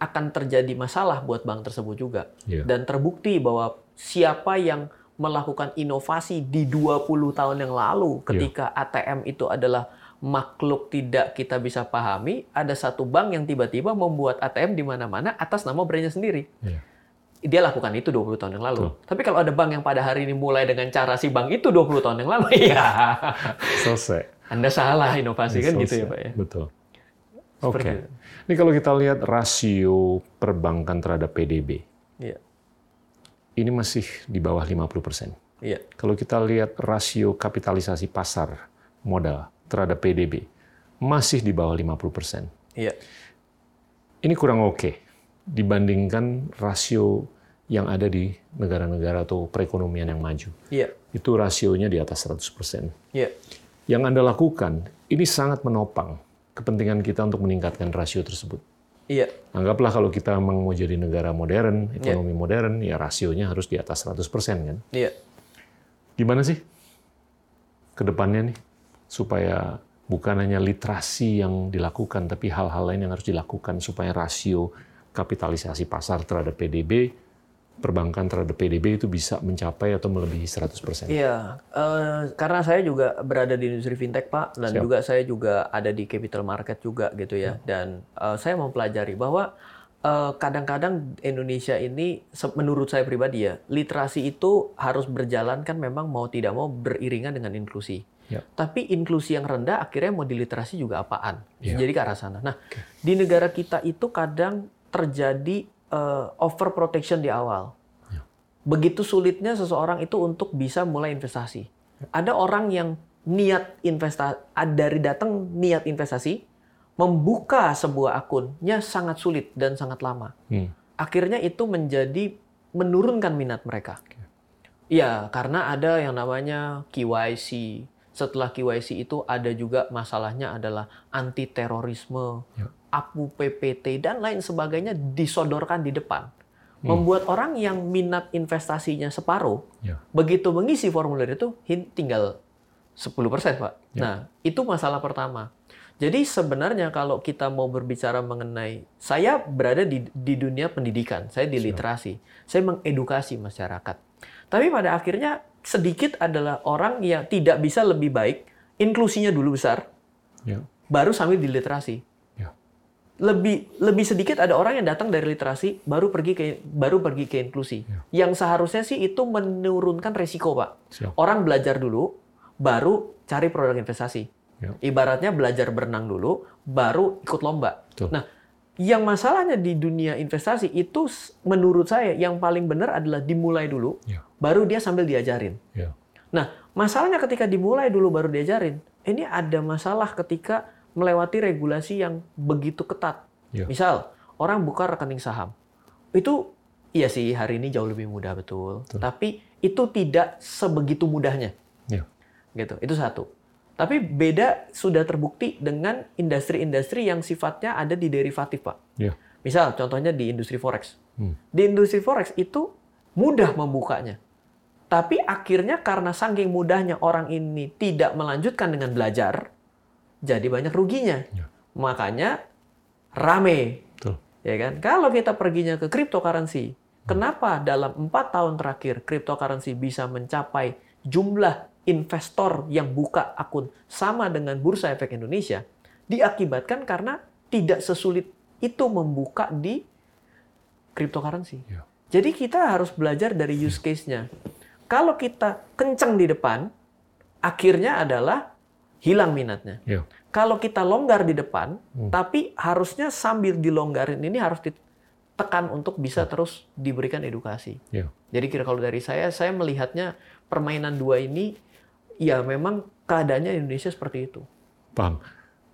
akan terjadi masalah buat bank tersebut juga. Iya. Dan terbukti bahwa siapa yang melakukan inovasi di 20 tahun yang lalu ketika ATM itu adalah makhluk tidak kita bisa pahami, ada satu bank yang tiba-tiba membuat ATM di mana-mana atas nama brandnya sendiri. Iya. dia lakukan itu 20 tahun yang lalu. Tapi kalau ada bank yang pada hari ini mulai dengan cara si bank itu 20 tahun yang lalu, [laughs] ya selesai. Anda salah inovasi kan gitu ya Selesai. Pak ya. Betul. Oke. Itu. Ini kalau kita lihat rasio perbankan terhadap PDB, Iya. Ini masih di bawah 50%. Iya. Kalau kita lihat rasio kapitalisasi pasar modal terhadap PDB, masih di bawah 50%. Iya. Ini kurang oke dibandingkan rasio yang ada di negara-negara atau perekonomian yang maju. Iya. Itu rasionya di atas 100%. Iya. Yang Anda lakukan, ini sangat menopang kepentingan kita untuk meningkatkan rasio tersebut. Iya. Anggaplah kalau kita memang mau jadi negara modern, ekonomi modern, ya rasionya harus di atas 100% kan. Iya. Gimana sih ke depannya nih supaya bukan hanya literasi yang dilakukan, tapi hal-hal lain yang harus dilakukan supaya rasio kapitalisasi pasar terhadap PDB, perbankan terhadap PDB itu bisa mencapai atau melebihi 100%. Iya, eh, karena saya juga berada di industri fintech Pak, dan Siap. juga saya juga ada di capital market juga gitu ya. Dan eh, saya mempelajari bahwa eh, kadang-kadang Indonesia ini, menurut saya pribadi ya, literasi itu harus berjalan kan memang mau tidak mau beriringan dengan inklusi. Ya. Tapi inklusi yang rendah akhirnya mau diliterasi juga apaan? Ya. Jadi ke arah sana. Nah, di negara kita itu kadang terjadi eh, overprotection di awal. Begitu sulitnya seseorang itu untuk bisa mulai investasi. Ada orang yang niat investasi dari datang niat investasi membuka sebuah akunnya sangat sulit dan sangat lama. Hmm. Akhirnya itu menjadi menurunkan minat mereka. Ya, karena ada yang namanya KYC. Setelah KYC itu ada juga masalahnya adalah anti terorisme, Ya. APU PPT dan lain sebagainya disodorkan di depan. Membuat orang yang minat investasinya separuh, Ya. begitu mengisi formulir itu tinggal 10%, Pak. Ya. Nah, itu masalah pertama. Jadi sebenarnya kalau kita mau berbicara mengenai saya berada di di dunia pendidikan, saya di literasi. Saya mengedukasi masyarakat. Tapi pada akhirnya sedikit adalah orang yang tidak bisa lebih baik, inklusinya dulu besar, Ya. baru sambil di literasi. Ya. Lebih lebih sedikit ada orang yang datang dari literasi baru pergi ke baru pergi ke inklusi. Ya. Yang seharusnya sih itu menurunkan resiko, Pak. Siap. Orang belajar dulu, baru cari produk investasi. Ya. Ibaratnya belajar berenang dulu, baru ikut lomba. Betul. Nah, yang masalahnya di dunia investasi itu menurut saya yang paling benar adalah dimulai dulu, Ya. baru dia sambil diajarin. Ya. Nah, masalahnya ketika dimulai dulu baru diajarin, ini ada masalah ketika melewati regulasi yang begitu ketat. Ya. Misal, orang buka rekening saham. Itu iya sih hari ini jauh lebih mudah betul, tapi itu tidak sebegitu mudahnya. Ya. Gitu. Itu satu. Tapi beda sudah terbukti dengan industri-industri yang sifatnya ada di derivatif, Pak. Ya. Misal contohnya di industri forex. Hmm. Di industri forex itu mudah membukanya. Tapi akhirnya karena saking mudahnya orang ini tidak melanjutkan dengan belajar, jadi banyak ruginya. Ya. Makanya rame. Betul. Ya kan? Kalau kita perginya ke cryptocurrency, kenapa dalam empat tahun terakhir cryptocurrency bisa mencapai jumlah investor yang buka akun sama dengan Bursa Efek Indonesia? Diakibatkan karena tidak sesulit itu membuka di cryptocurrency. Ya. Jadi kita harus belajar dari use case-nya. Kalau kita kencang di depan, akhirnya adalah hilang minatnya. Ya. Kalau kita longgar di depan, Hmm. tapi harusnya sambil dilonggarin ini harus ditekan untuk bisa terus diberikan edukasi. Ya. Jadi kira kalau dari saya, saya melihatnya permainan dua ini, ya memang keadaannya Indonesia seperti itu. Paham.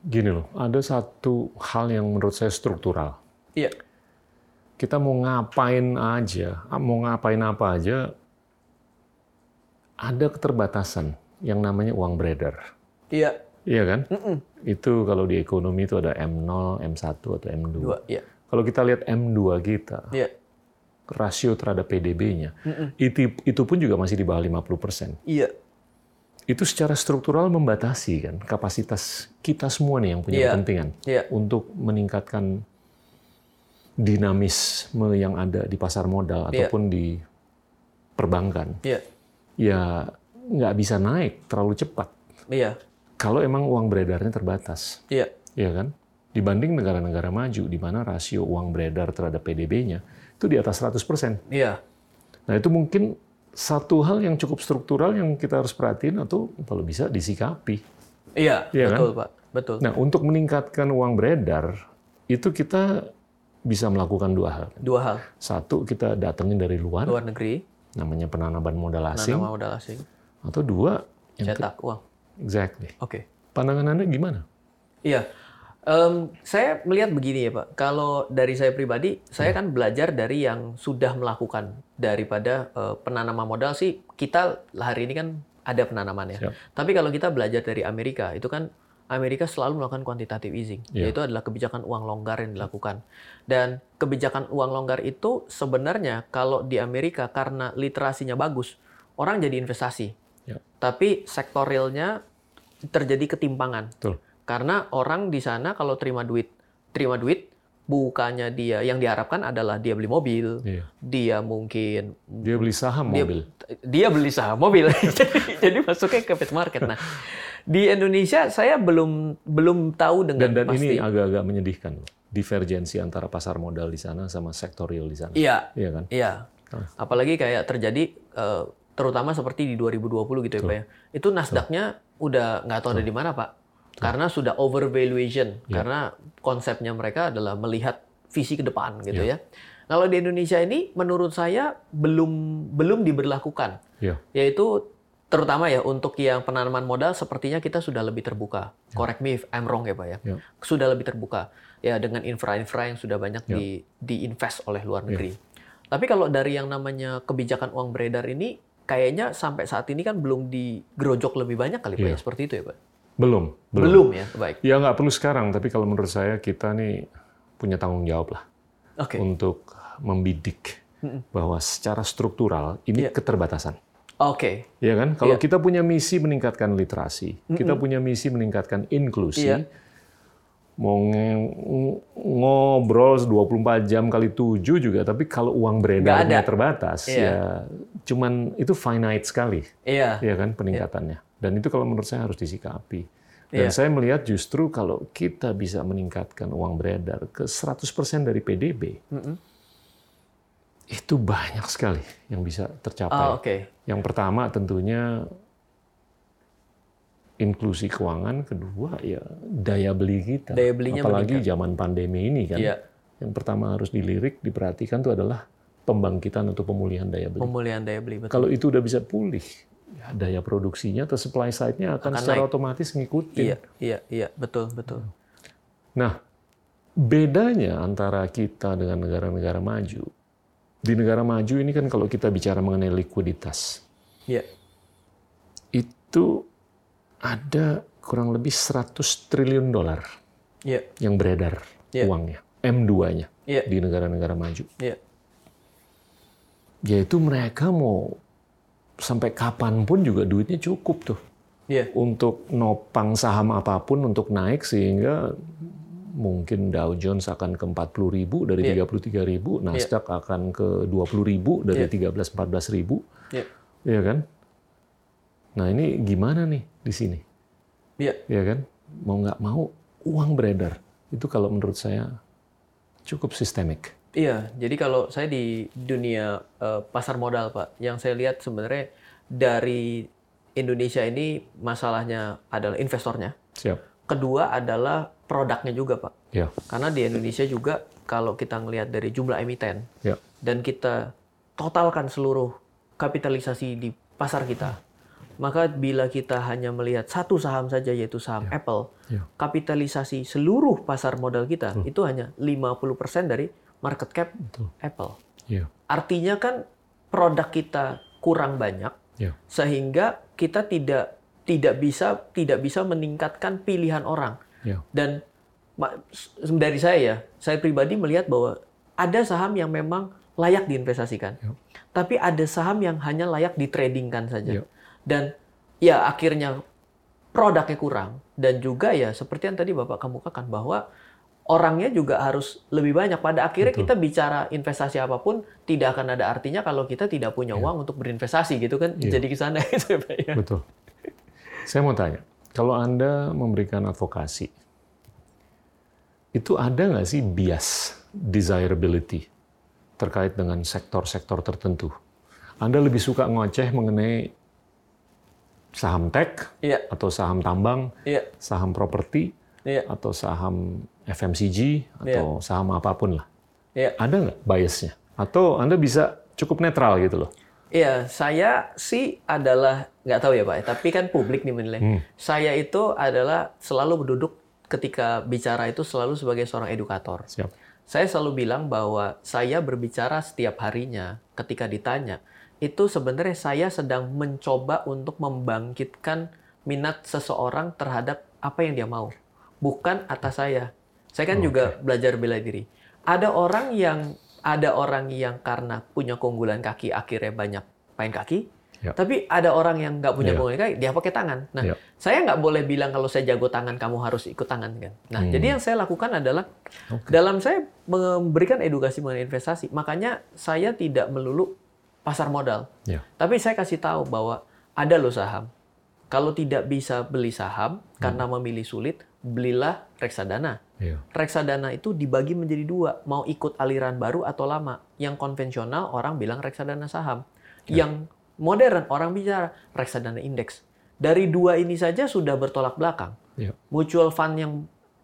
Gini loh, ada satu hal yang menurut saya struktural. Iya, Kita mau ngapain aja, mau ngapain apa aja, ada keterbatasan yang namanya uang beredar. Iya, Iya kan? Mm-mm. Itu kalau di ekonomi itu ada M0, M1 atau M2. dua, iya, Kalau kita lihat M2 kita, iya, rasio terhadap PDB-nya, Mm-mm. itu, itu pun juga masih di bawah 50%. iya, Itu secara struktural membatasi kan kapasitas kita semua nih yang punya Iya. kepentingan iya, untuk meningkatkan dinamisme yang ada di pasar modal Iya. ataupun di perbankan. iya, Ya nggak bisa naik terlalu cepat iya, kalau emang uang beredarnya terbatas, iya, ya kan? dibanding negara-negara maju di mana rasio uang beredar terhadap PDB-nya itu di atas 100%. Iya. Nah, itu mungkin satu hal yang cukup struktural yang kita harus perhatiin atau kalau bisa disikapi. Iya, Iya kan? betul, Pak. Betul. Nah, untuk meningkatkan uang beredar itu kita bisa melakukan dua hal. Dua hal. Satu, kita datengin dari luar, Luar negeri, namanya penanaman modal asing. nama modal asing, Atau dua, yang cetak uang. Exactly. Oke. Pandangan Anda gimana? Iya. Em, saya melihat begini ya Pak, kalau dari saya pribadi, saya kan belajar dari yang sudah melakukan daripada eh, penanaman modal sih kita hari ini kan ada penanamannya. Siap. Tapi kalau kita belajar dari Amerika, itu kan Amerika selalu melakukan quantitative easing, Iya. yaitu adalah kebijakan uang longgar yang dilakukan. Dan kebijakan uang longgar itu sebenarnya kalau di Amerika karena literasinya bagus, orang jadi investasi. Ya. Tapi sektor realnya terjadi ketimpangan. Betul. Karena orang di sana kalau terima duit, terima duit bukannya dia yang diharapkan adalah dia beli mobil, Iya. dia mungkin Dia beli saham dia, mobil. dia beli saham mobil. [laughs] jadi, jadi masuknya ke pet market. Nah, di Indonesia saya belum belum tahu dengan Dan, dan pasti. ini agak-agak menyedihkan. Divergensi antara pasar modal di sana sama sektor real di sana. Iya, Iya kan? iya. Ah. Apalagi kayak terjadi eh, terutama seperti di 2020 gitu ya, Pak ya. Itu Nasdaq-nya udah nggak tahu ada di mana, Pak. Karena sudah overvaluation. Ya. Karena konsepnya mereka adalah melihat visi ke depan gitu Ya. ya. Kalau di Indonesia ini menurut saya belum belum diberlakukan. Iya. Yaitu terutama ya untuk yang penanaman modal sepertinya kita sudah lebih terbuka. Correct me if I'm wrong ya Pak ya. Ya. Sudah lebih terbuka. Ya dengan infra-infra yang sudah banyak Ya. di diinvest oleh luar negeri. Tapi kalau dari yang namanya kebijakan uang beredar ini kayaknya sampai saat ini kan belum digerojok lebih banyak kali Pak Ya. ya seperti itu ya Pak. Belum. Belum, ya, baik. Ya nggak perlu sekarang, tapi kalau menurut saya kita nih punya tanggung jawab lah Oke. untuk membidik bahwa secara struktural ini Iya. keterbatasan. Oke. Ya kan? Kalau Iya. kita punya misi meningkatkan literasi, kita punya misi meningkatkan inklusi, Iya. Mau nge- ngobrol 24 jam kali 7 juga, tapi kalau uang beredarnya terbatas, Iya. ya cuman itu finite sekali, Iya. ya kan peningkatannya. Dan itu kalau menurut saya harus disikapi. Dan Iya. saya melihat justru kalau kita bisa meningkatkan uang beredar ke 100% dari PDB, Mm-mm. itu banyak sekali yang bisa tercapai. Ah, oke. Yang pertama tentunya inklusi keuangan, kedua ya daya beli kita. Daya belinya Apalagi zaman pandemi ini kan. Iya. Yang pertama harus dilirik, diperhatikan itu adalah pembangkitan atau pemulihan daya beli. Pemulihan daya beli betul. Kalau itu udah bisa pulih, ya daya produksinya atau supply side-nya akan, Akan secara naik. otomatis ngikutin. Iya, iya, iya, betul, betul. Nah, bedanya antara kita dengan negara-negara maju, di negara maju ini kan kalau kita bicara mengenai likuiditas, Iya. itu ada kurang lebih 100 triliun dolar Iya, yang beredar Iya. uangnya, M2-nya Iya. di negara-negara maju. iya. Yaitu mereka mau sampai kapan pun juga duitnya cukup tuh Iya. untuk nopang saham apa pun untuk naik sehingga mungkin Dow Jones akan ke 40 ribu dari Iya. 33 ribu, Nasdaq akan ke 20 ribu dari Iya. 13-14 ribu, Iya. ya kan? Nah ini gimana nih di sini? Iya. ya kan? Mau nggak mau uang beredar itu kalau menurut saya cukup sistemik. Iya, jadi kalau saya di dunia eh, pasar modal, Pak, yang saya lihat sebenarnya dari Indonesia ini masalahnya adalah investornya. Siap. Kedua adalah produknya juga, Pak. Ya, Karena di Indonesia juga kalau kita ngelihat dari jumlah emiten ya, dan kita totalkan seluruh kapitalisasi di pasar kita, maka bila kita hanya melihat satu saham saja yaitu saham Apple, ya. kapitalisasi seluruh pasar modal kita itu hanya 50% dari market cap Betul. Apple. ya, Artinya kan produk kita kurang banyak ya, sehingga kita tidak tidak bisa tidak bisa meningkatkan pilihan orang. ya, Dan dari saya ya, saya pribadi melihat bahwa ada saham yang memang layak diinvestasikan. Ya. Tapi ada saham yang hanya layak ditradingkan saja. Ya. Dan ya akhirnya produknya kurang dan juga ya seperti yang tadi Bapak kemukakan bahwa orangnya juga harus lebih banyak. Pada akhirnya Betul. kita bicara investasi apa pun tidak akan ada artinya kalau kita tidak punya Ya. uang untuk berinvestasi gitu kan. Ya. Jadi ke sana [laughs] gitu ya, Pak ya. betul. Saya mau tanya, kalau anda memberikan advokasi, itu ada nggak sih bias desirability terkait dengan sektor-sektor tertentu? Anda lebih suka ngoceh mengenai saham tech Iya. atau saham tambang, Iya. saham properti, Iya. atau saham FMCG atau saham apa pun lah. Iya. Ada nggak biasnya? Atau Anda bisa cukup netral gitu loh? Iya, saya sih adalah nggak tahu ya Pak, tapi kan publik nih menilai. Hmm. Saya itu adalah selalu berduduk ketika bicara itu selalu sebagai seorang edukator. Siap. Saya selalu bilang bahwa saya berbicara setiap harinya ketika ditanya, itu sebenarnya saya sedang mencoba untuk membangkitkan minat seseorang terhadap apa yang dia mau, bukan atas saya. Saya kan juga belajar bela diri. Ada orang yang ada orang yang karena punya keunggulan kaki akhirnya banyak main kaki, Ya. tapi ada orang yang nggak punya Ya. keunggulan kaki dia pakai tangan. Nah, Ya. saya nggak boleh bilang kalau saya jago tangan kamu harus ikut tangan kan. Nah, Hmm. jadi yang saya lakukan adalah Oke. dalam saya memberikan edukasi mengenai investasi, makanya saya tidak melulu pasar modal. Ya. Tapi saya kasih tahu bahwa ada loh saham. Kalau tidak bisa beli saham karena memilih sulit, belilah reksadana. Iya. Reksadana itu dibagi menjadi dua, mau ikut aliran baru atau lama. Yang konvensional orang bilang reksadana saham. Yang modern orang bicara reksadana indeks. Dari dua ini saja sudah bertolak belakang. Iya. Mutual fund yang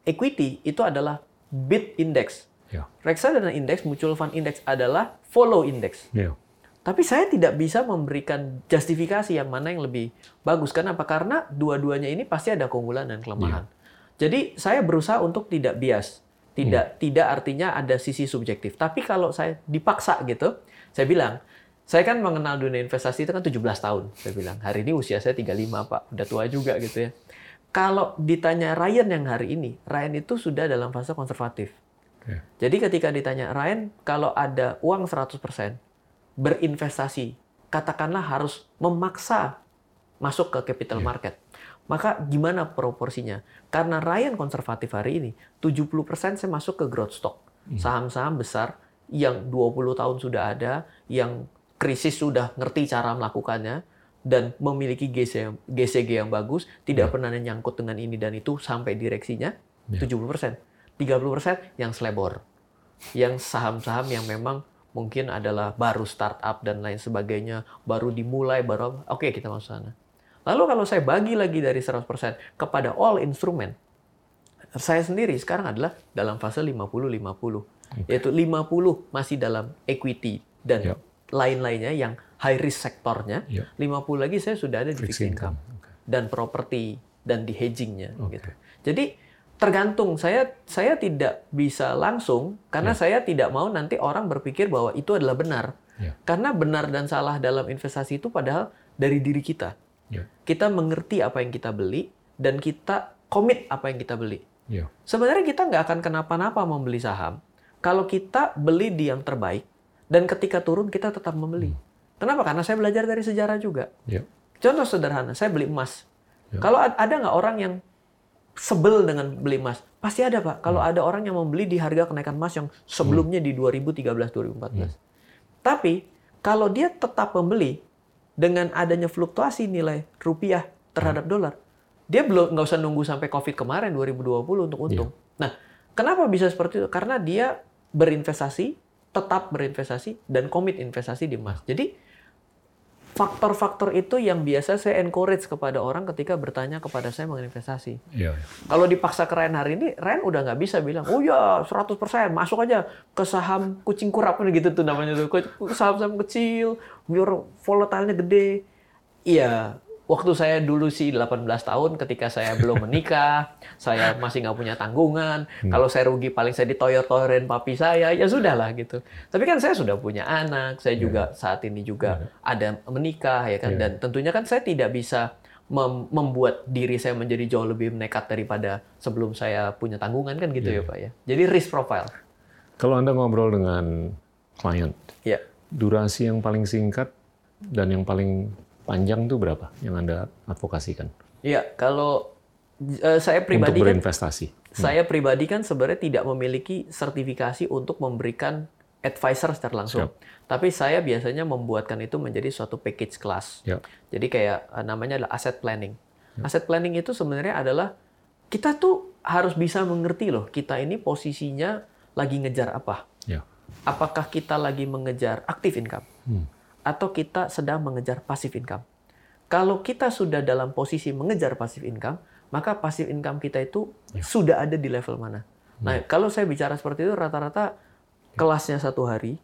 equity itu adalah bid index. Iya. Reksadana indeks, mutual fund index adalah follow index. Iya. Tapi saya tidak bisa memberikan justifikasi yang mana yang lebih bagus. Kenapa? Karena dua-duanya ini pasti ada keunggulan dan kelemahan. Jadi saya berusaha untuk tidak bias. Tidak tidak artinya ada sisi subjektif. Tapi kalau saya dipaksa gitu, saya bilang, saya kan mengenal dunia investasi itu kan 17 tahun. Saya bilang, hari ini usia saya 35, Pak. Udah tua juga gitu ya. Kalau ditanya Ryan yang hari ini, Ryan itu sudah dalam fase konservatif. Oke. Jadi ketika ditanya, Ryan, kalau ada uang 100%, berinvestasi, katakanlah harus memaksa masuk ke capital Iya. market. Maka gimana proporsinya? Karena Ryan konservatif hari ini, 70% saya masuk ke growth stock. Hmm. Saham-saham besar yang 20 tahun sudah ada, yang krisis sudah ngerti cara melakukannya, dan memiliki GC GCG yang bagus, tidak Iya. pernah nyangkut dengan ini dan itu sampai direksinya, Iya. 70%. 30% yang selebor. Yang saham-saham yang memang mungkin adalah baru startup dan lain sebagainya, baru dimulai, baru oke kita masuk sana. Lalu kalau saya bagi lagi dari 100% kepada all instrument, saya sendiri sekarang adalah dalam fase 50-50. Yaitu 50 masih dalam equity dan Yap. lain-lainnya yang high risk sektornya, Yap. 50 lagi saya sudah ada di Fixed income dan properti dan di hedgingnya Oke. gitu. Jadi tergantung saya saya tidak bisa langsung karena saya tidak mau nanti orang berpikir bahwa itu adalah benar. Ya. Karena benar dan salah dalam investasi itu padahal dari diri kita. Ya. Kita mengerti apa yang kita beli dan kita komit apa yang kita beli. Iya. Sebenarnya kita nggak akan kenapa-napa membeli saham kalau kita beli di yang terbaik dan ketika turun kita tetap membeli. Kenapa? Karena saya belajar dari sejarah juga. Iya. Contoh sederhana, saya beli emas. Ya. Kalau ad- ada nggak orang yang sebel dengan beli emas? Pasti ada pak. Kalau Hmm. ada orang yang membeli di harga kenaikan emas yang sebelumnya di 2013-2014. Hmm. Tapi kalau dia tetap membeli dengan adanya fluktuasi nilai rupiah terhadap dolar, dia belum nggak usah nunggu sampai COVID kemarin 2020 untuk untung. Nah, kenapa bisa seperti itu? Karena dia berinvestasi, tetap berinvestasi dan komit investasi di emas. Jadi faktor-faktor itu yang biasa saya encourage kepada orang ketika bertanya kepada saya mengenai investasi. Iya. Kalau dipaksa ke Ryan hari ini, Ryan udah nggak bisa bilang, oh ya 100% masuk aja ke saham kucing kurap [laughs] gitu tuh namanya tuh. Saham-saham kecil, biar volatilnya gede. Iya, waktu saya dulu sih 18 tahun ketika saya belum menikah, [laughs] saya masih nggak punya tanggungan. Kalau saya rugi paling saya ditoyor-toyorin papi saya, ya sudahlah gitu. Tapi kan saya sudah punya anak, saya juga saat ini juga ada menikah ya kan. Iya. Dan tentunya kan saya tidak bisa mem- membuat diri saya menjadi jauh lebih nekat daripada sebelum saya punya tanggungan kan gitu ya Pak ya. Jadi risk profile. Kalau Anda ngobrol dengan klien, Ya. durasi yang paling singkat dan yang paling panjang itu berapa yang Anda advokasikan Iya, kalau eh, saya untuk pribadi kan berinvestasi? Saya pribadi kan sebenarnya tidak memiliki sertifikasi untuk memberikan advisor secara langsung. Tapi saya biasanya membuatkan itu menjadi suatu package kelas. Ya. Jadi kayak eh, namanya adalah asset planning. Asset planning itu sebenarnya adalah kita tuh harus bisa mengerti loh, kita ini posisinya lagi ngejar apa. Ya. Apakah kita lagi mengejar active income Hmm. Atau kita sedang mengejar passive income? Kalau kita sudah dalam posisi mengejar passive income, maka passive income kita itu sudah ada di level mana? Nah, kalau saya bicara seperti itu rata-rata kelasnya satu hari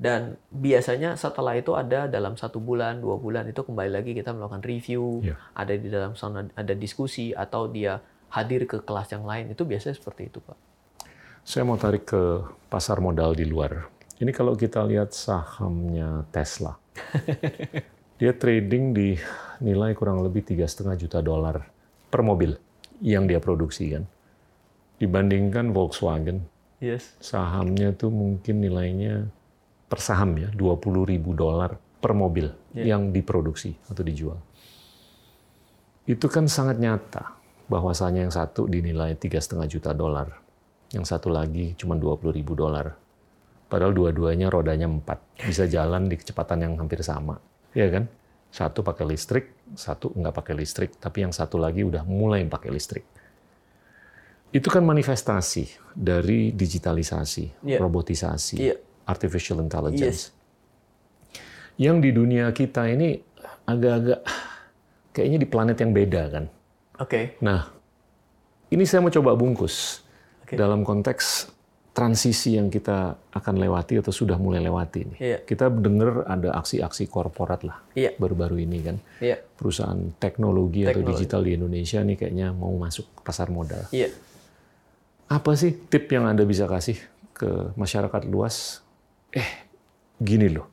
dan biasanya setelah itu ada dalam satu bulan, dua bulan itu kembali lagi kita melakukan review, Ya. ada di dalam sana ada diskusi atau dia hadir ke kelas yang lain itu biasanya seperti itu, Pak. Saya mau tarik ke pasar modal di luar. Ini kalau kita lihat sahamnya Tesla. [laughs] Dia trading di nilai kurang lebih tiga setengah juta dolar per mobil yang dia produksi kan. Dibandingkan Volkswagen, Yes. sahamnya tuh mungkin nilainya per saham ya 20 ribu dolar per mobil yang diproduksi atau dijual. Itu kan sangat nyata bahwasanya yang satu dinilai tiga setengah juta dolar, yang satu lagi cuma 20 ribu dolar. Padahal dua-duanya rodanya empat, bisa jalan di kecepatan yang hampir sama, ya kan? Satu pakai listrik, satu nggak pakai listrik, tapi yang satu lagi udah mulai pakai listrik. Itu kan manifestasi dari digitalisasi, Iya. robotisasi, Iya. artificial intelligence. Yang di dunia kita ini agak-agak kayaknya di planet yang beda kan. Oke. Nah, ini saya mau coba bungkus Oke. dalam konteks transisi yang kita akan lewati atau sudah mulai lewati nih. Iya. Kita dengar ada aksi-aksi korporat lah Iya. baru-baru ini kan. Iya. Perusahaan teknologi, atau Teknologi. digital di Indonesia nih kayaknya mau masuk pasar modal. Iya. Apa sih tip yang Anda bisa kasih ke masyarakat luas? Eh, gini loh.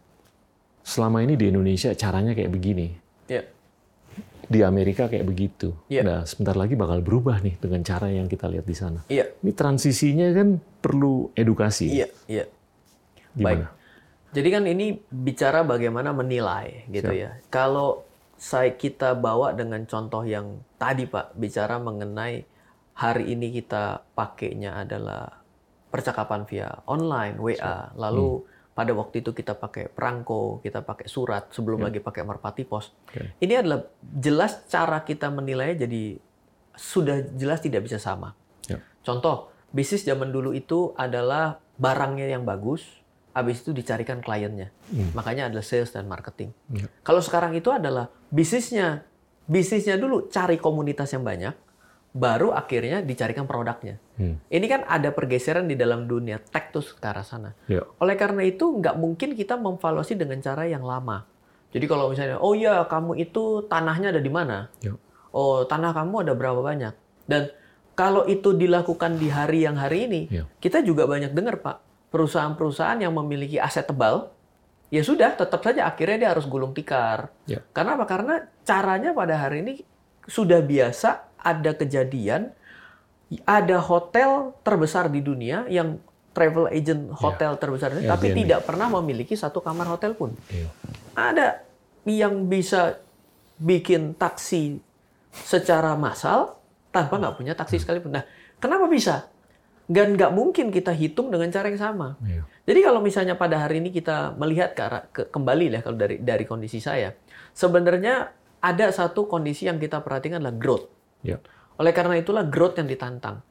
Selama ini di Indonesia caranya kayak begini. Iya. Di Amerika kayak begitu. Iya. Nah, sebentar lagi bakal berubah nih dengan cara yang kita lihat di sana. Iya. Ini transisinya kan perlu edukasi. Iya. Iya. Gimana? Jadi kan ini bicara bagaimana menilai gitu ya. Kalau saya kita bawa dengan contoh yang tadi Pak bicara mengenai hari ini kita pakainya adalah percakapan via online WA, lalu pada waktu itu kita pakai perangko, kita pakai surat sebelum lagi pakai merpati pos. Oke. Ini adalah jelas cara kita menilai jadi sudah jelas tidak bisa sama. Ya. Contoh, bisnis zaman dulu itu adalah barangnya yang bagus, habis itu dicarikan kliennya. Makanya adalah sales dan marketing. Ya. Kalau sekarang itu adalah bisnisnya, bisnisnya dulu cari komunitas yang banyak, baru akhirnya dicarikan produknya. Hmm. Ini kan ada pergeseran di dalam dunia tech tuh ke arah sana. Ya. Oleh karena itu, nggak mungkin kita memvaluasi dengan cara yang lama. Jadi kalau misalnya, oh ya kamu itu tanahnya ada di mana? Ya. Oh tanah kamu ada berapa banyak? Dan kalau itu dilakukan di hari yang hari ini, Ya. kita juga banyak dengar Pak, perusahaan-perusahaan yang memiliki aset tebal, ya sudah tetap saja akhirnya dia harus gulung tikar. Ya. Karena apa? Karena caranya pada hari ini sudah biasa ada kejadian, ada hotel terbesar di dunia yang travel agent hotel terbesar di dunia, tapi Airbnb. tidak pernah memiliki satu kamar hotel pun. Iya. Ada yang bisa bikin taksi secara massal tanpa nggak punya taksi sekalipun. Nah, kenapa bisa? Dan nggak mungkin kita hitung dengan cara yang sama. Iya. Jadi kalau misalnya pada hari ini kita melihat ke, arah- ke- kembali lah kalau dari dari kondisi saya, sebenarnya ada satu kondisi yang kita perhatikan adalah growth. Ya. Oleh karena itulah growth yang ditantang.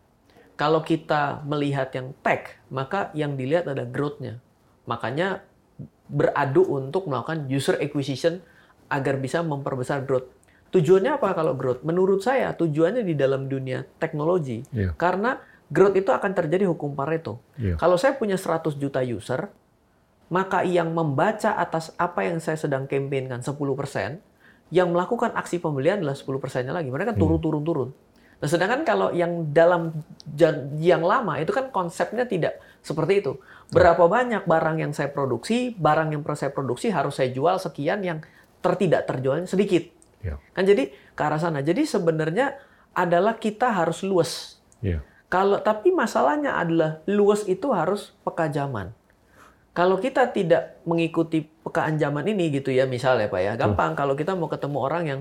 Kalau kita melihat yang tech, maka yang dilihat adalah growth-nya. Makanya beradu untuk melakukan user acquisition agar bisa memperbesar growth. Tujuannya apa kalau growth? Menurut saya tujuannya di dalam dunia teknologi. Iya. Karena growth itu akan terjadi hukum Pareto. Iya. Kalau saya punya 100 juta user, maka yang membaca atas apa yang saya sedang campaignkan 10%, yang melakukan aksi pembelian adalah 10%-nya lagi. Mereka turun-turun-turun. Nah, sedangkan kalau yang dalam yang lama itu kan konsepnya tidak seperti itu. Berapa banyak barang yang saya produksi, barang yang saya produksi harus saya jual sekian yang tertidak terjualnya sedikit. Ya. Kan jadi ke arah sana. Jadi sebenarnya adalah kita harus luas. Iya. Kalau tapi masalahnya adalah luas itu harus peka zaman. Kalau kita tidak mengikuti pekaan zaman ini gitu ya misalnya Pak ya, gampang kalau kita mau ketemu orang yang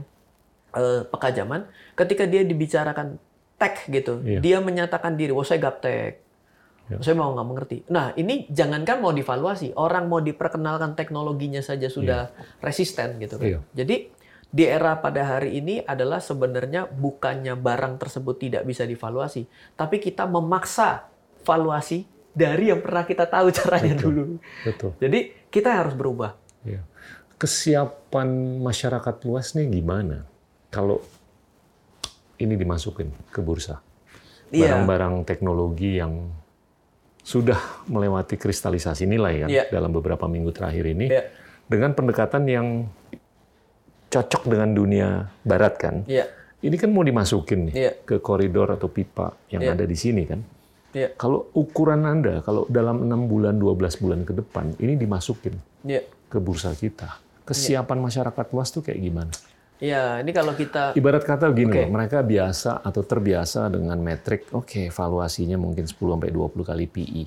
eh, peka zaman, ketika dia dibicarakan tech gitu, Iya. dia menyatakan diri, "Oh, saya gaptek." Ya. Saya mau nggak mengerti. Nah, ini jangankan mau divaluasi, orang mau diperkenalkan teknologinya saja sudah resisten gitu kan. Iya. Jadi di era pada hari ini adalah sebenarnya bukannya barang tersebut tidak bisa divaluasi, tapi kita memaksa valuasi dari yang pernah kita tahu caranya Betul. dulu. Betul. Jadi kita harus berubah. Ya. Kesiapan masyarakat luas nih gimana? Kalau ini dimasukin ke bursa, Iya. barang-barang teknologi yang sudah melewati kristalisasi nilai kan Iya. dalam beberapa minggu terakhir ini, Iya. dengan pendekatan yang cocok dengan dunia Barat kan? Iya. Ini kan mau dimasukin nih Iya. ke koridor atau pipa yang Iya. ada di sini kan? Iya. Kalau ukuran Anda, kalau dalam enam bulan, 12 bulan ke depan, ini dimasukin Iya. ke bursa kita. Kesiapan masyarakat luas tuh kayak gimana? Iya, ini kalau kita Ibarat kata gini loh, mereka biasa atau terbiasa dengan metrik, oke, valuasinya mungkin 10 sampai 20 kali PI.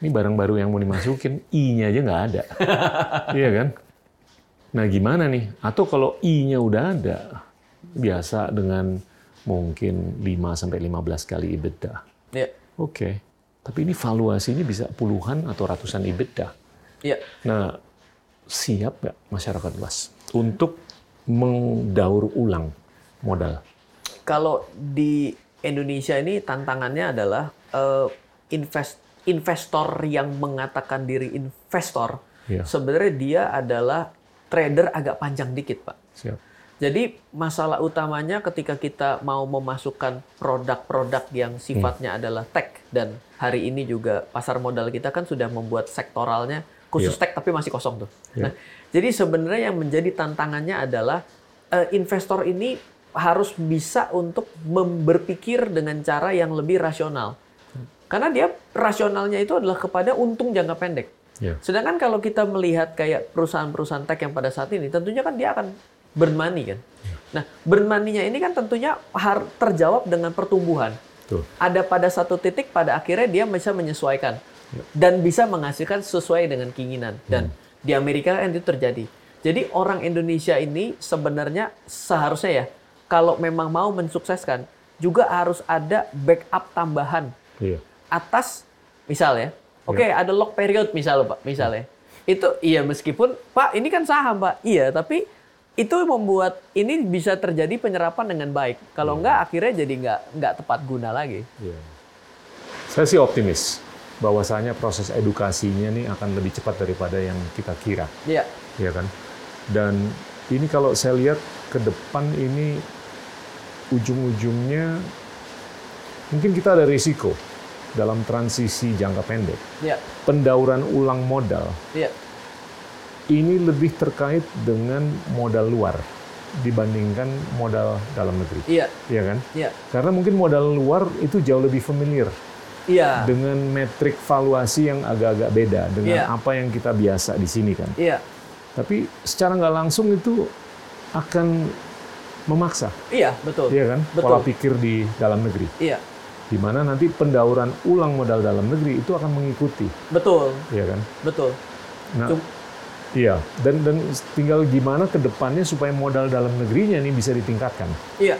Ini barang baru yang mau dimasukin, I-nya aja nggak ada. [laughs] iya kan? Nah, gimana nih? Atau kalau I-nya udah ada, biasa dengan mungkin 5 sampai 15 kali EBITDA. Iya. Oke. Tapi ini valuasinya bisa puluhan atau ratusan EBITDA. Iya. Nah, siap nggak masyarakat luas untuk mengdaur ulang modal? Kalau di Indonesia ini tantangannya adalah eh, invest investor yang mengatakan diri investor Iya. sebenarnya dia adalah trader agak panjang dikit, Pak. Siap. Jadi masalah utamanya ketika kita mau memasukkan produk-produk yang sifatnya adalah tech dan hari ini juga pasar modal kita kan sudah membuat sektoralnya khusus tech tapi masih kosong tuh. Iya. Nah, jadi sebenarnya yang menjadi tantangannya adalah eh, investor ini harus bisa untuk berpikir dengan cara yang lebih rasional. Karena dia rasionalnya itu adalah kepada untung jangka pendek. Ya. Sedangkan kalau kita melihat kayak perusahaan-perusahaan tech yang pada saat ini, tentunya kan dia akan burn money kan. Nah, burn money-nya ini kan tentunya terjawab dengan pertumbuhan. Tuh. Ada pada satu titik pada akhirnya dia bisa menyesuaikan dan bisa menghasilkan sesuai dengan keinginan. Dan di Amerika kan itu terjadi. Jadi orang Indonesia ini sebenarnya seharusnya ya kalau memang mau mensukseskan juga harus ada backup tambahan Iya. atas misalnya oke ada lock period misal pak misalnya itu iya meskipun pak ini kan saham pak iya tapi itu membuat ini bisa terjadi penyerapan dengan baik. Kalau enggak akhirnya jadi nggak nggak tepat guna lagi. Iya. Saya sih optimis bahwasanya proses edukasinya nih akan lebih cepat daripada yang kita kira, iya. Ya kan? Dan ini kalau saya lihat ke depan ini ujung-ujungnya mungkin kita ada risiko dalam transisi jangka pendek. iya. Pendauran ulang modal iya ini lebih terkait dengan modal luar dibandingkan modal dalam negeri, iya ya kan? iya Karena mungkin modal luar itu jauh lebih familiar iya dengan metrik valuasi yang agak-agak beda dengan Iya. apa yang kita biasa di sini kan. iya Tapi secara nggak langsung itu akan memaksa, iya betul ya kan? Betul. Pola pikir di dalam negeri, iya di mana nanti pendauran ulang modal dalam negeri itu akan mengikuti, betul ya kan? betul Nah, iya. Dan dan tinggal gimana ke depannya supaya modal dalam negerinya ini bisa ditingkatkan. iya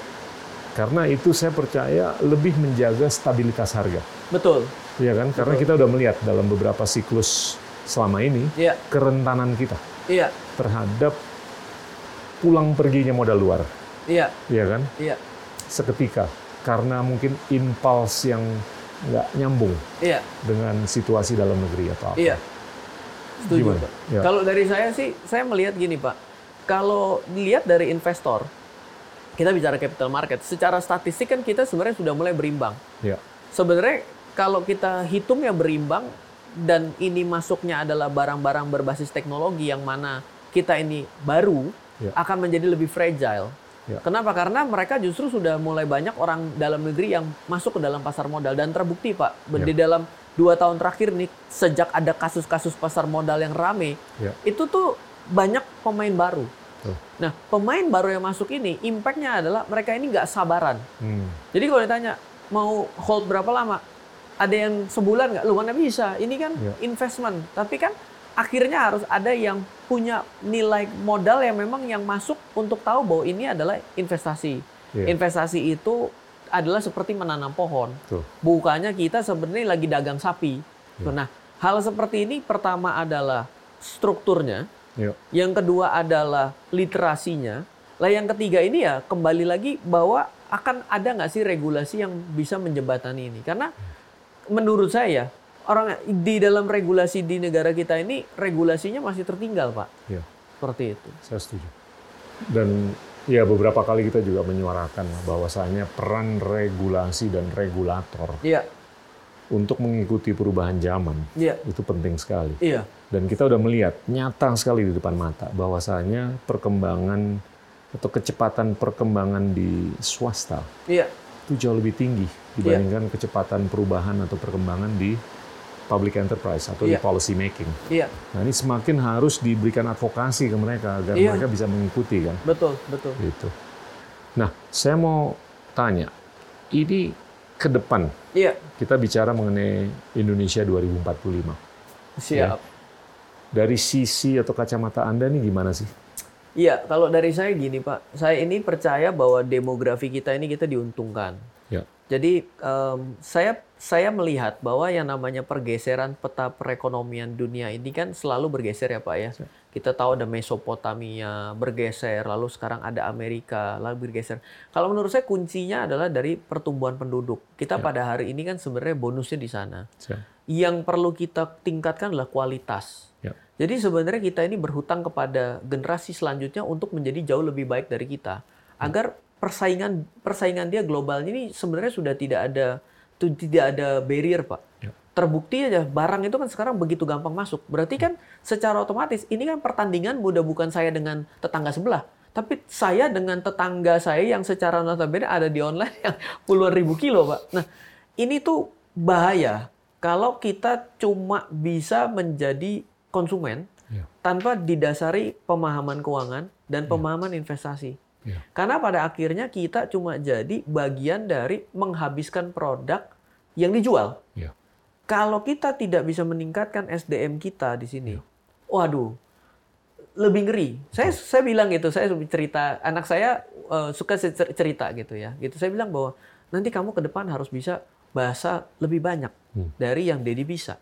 Karena itu saya percaya lebih menjaga stabilitas harga, betul ya kan? Karena Betul. kita udah melihat dalam beberapa siklus selama ini iya kerentanan kita iya terhadap pulang perginya modal luar, iya ya kan? iya Seketika karena mungkin impuls yang nggak nyambung iya dengan situasi dalam negeri atau apa. Iya. Setuju, Gimana? Pak. Ya. Kalau dari saya sih, saya melihat gini, Pak. Kalau dilihat dari investor, kita bicara capital market, secara statistik kan kita sebenarnya sudah mulai berimbang. Ya, Sebenarnya kalau kita hitung ya berimbang dan ini masuknya adalah barang-barang berbasis teknologi yang mana kita ini baru Ya. akan menjadi lebih fragile. Ya. Kenapa? Karena mereka justru sudah mulai banyak orang dalam negeri yang masuk ke dalam pasar modal dan terbukti Pak Ya. di dalam dua tahun terakhir nih sejak ada kasus-kasus pasar modal yang rame ya, itu tuh banyak pemain baru. Tuh. Nah pemain baru yang masuk ini impactnya adalah mereka ini nggak sabaran. Hmm. Jadi kalau ditanya mau hold berapa lama, ada yang sebulan nggak? Lu mana bisa? Ini kan Ya. investment. Tapi kan akhirnya harus ada yang punya nilai modal yang memang yang masuk untuk tahu bahwa ini adalah investasi. Ya. Investasi itu adalah seperti menanam pohon. Tuh. Bukannya kita sebenarnya lagi dagang sapi. Ya. Nah, hal seperti ini pertama adalah strukturnya. Yuk. Yang kedua adalah literasinya. Lah yang ketiga ini ya kembali lagi bahwa akan ada nggak sih regulasi yang bisa menjembatani ini? Karena menurut saya orang di dalam regulasi di negara kita ini regulasinya masih tertinggal pak. Iya. Seperti itu. Saya setuju. Dan ya beberapa kali kita juga menyuarakan bahwasanya peran regulasi dan regulator Iya, untuk mengikuti perubahan zaman iya, itu penting sekali. iya, Dan kita udah melihat nyata sekali di depan mata bahwasanya perkembangan atau kecepatan perkembangan di swasta iya, itu jauh lebih tinggi dibandingkan kecepatan perubahan atau perkembangan di public enterprise atau di Iya. policy making. iya, Nah ini semakin harus diberikan advokasi ke mereka agar Iya. mereka bisa mengikuti kan. betul, betul. Gitu. Nah saya mau tanya, ini ke depan Iya, kita bicara mengenai Indonesia 2045. siap. Dari sisi atau kacamata Anda nih gimana sih? Iya, kalau dari saya gini Pak, saya ini percaya bahwa demografi kita ini kita diuntungkan. Ya. Jadi em, saya saya melihat bahwa yang namanya pergeseran peta perekonomian dunia ini kan selalu bergeser ya Pak ya. Kita tahu ada Mesopotamia bergeser, lalu sekarang ada Amerika lalu bergeser. Kalau menurut saya kuncinya adalah dari pertumbuhan penduduk. Kita pada hari ini kan sebenarnya bonusnya di sana. Siap. Yang perlu kita tingkatkan adalah kualitas. Ya. Jadi sebenarnya kita ini berhutang kepada generasi selanjutnya untuk menjadi jauh lebih baik dari kita. Agar persaingan persaingan dia global ini sebenarnya sudah tidak ada tidak ada barrier, Pak. Ya. Terbukti aja barang itu kan sekarang begitu gampang masuk. Berarti kan secara otomatis ini kan pertandingan udah bukan saya dengan tetangga sebelah, tapi saya dengan tetangga saya yang secara notabene ada di online [laughs] yang puluhan ribu kilo, Pak. Nah, ini tuh bahaya kalau kita cuma bisa menjadi konsumen Ya. tanpa didasari pemahaman keuangan dan pemahaman investasi. Ya. Karena pada akhirnya kita cuma jadi bagian dari menghabiskan produk yang dijual. Ya. Kalau kita tidak bisa meningkatkan SDM kita di sini, waduh, lebih ngeri. Saya saya bilang gitu, saya cerita anak saya eh, suka cer- cerita gitu ya. Gitu saya bilang bahwa nanti kamu ke depan harus bisa bahasa lebih banyak Hmm. dari yang Dedi bisa.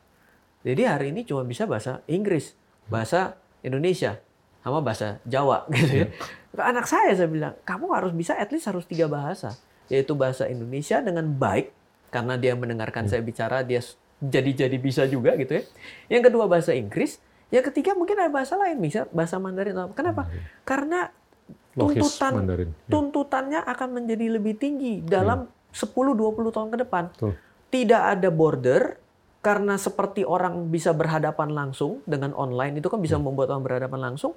Jadi hari ini cuma bisa bahasa Inggris, bahasa Indonesia, sama bahasa Jawa gitu ya. Ke Anak saya saya bilang, kamu harus bisa at least harus tiga bahasa, yaitu bahasa Indonesia dengan baik karena dia mendengarkan saya bicara dia jadi-jadi bisa juga gitu ya. Yang kedua bahasa Inggris, yang ketiga mungkin ada bahasa lain, misal bahasa Mandarin. Kenapa? Karena Logis tuntutan Mandarin. Ya. tuntutannya akan menjadi lebih tinggi dalam 10-20 tahun ke depan Betul. tidak ada border karena seperti orang bisa berhadapan langsung dengan online itu kan bisa membuat orang berhadapan langsung.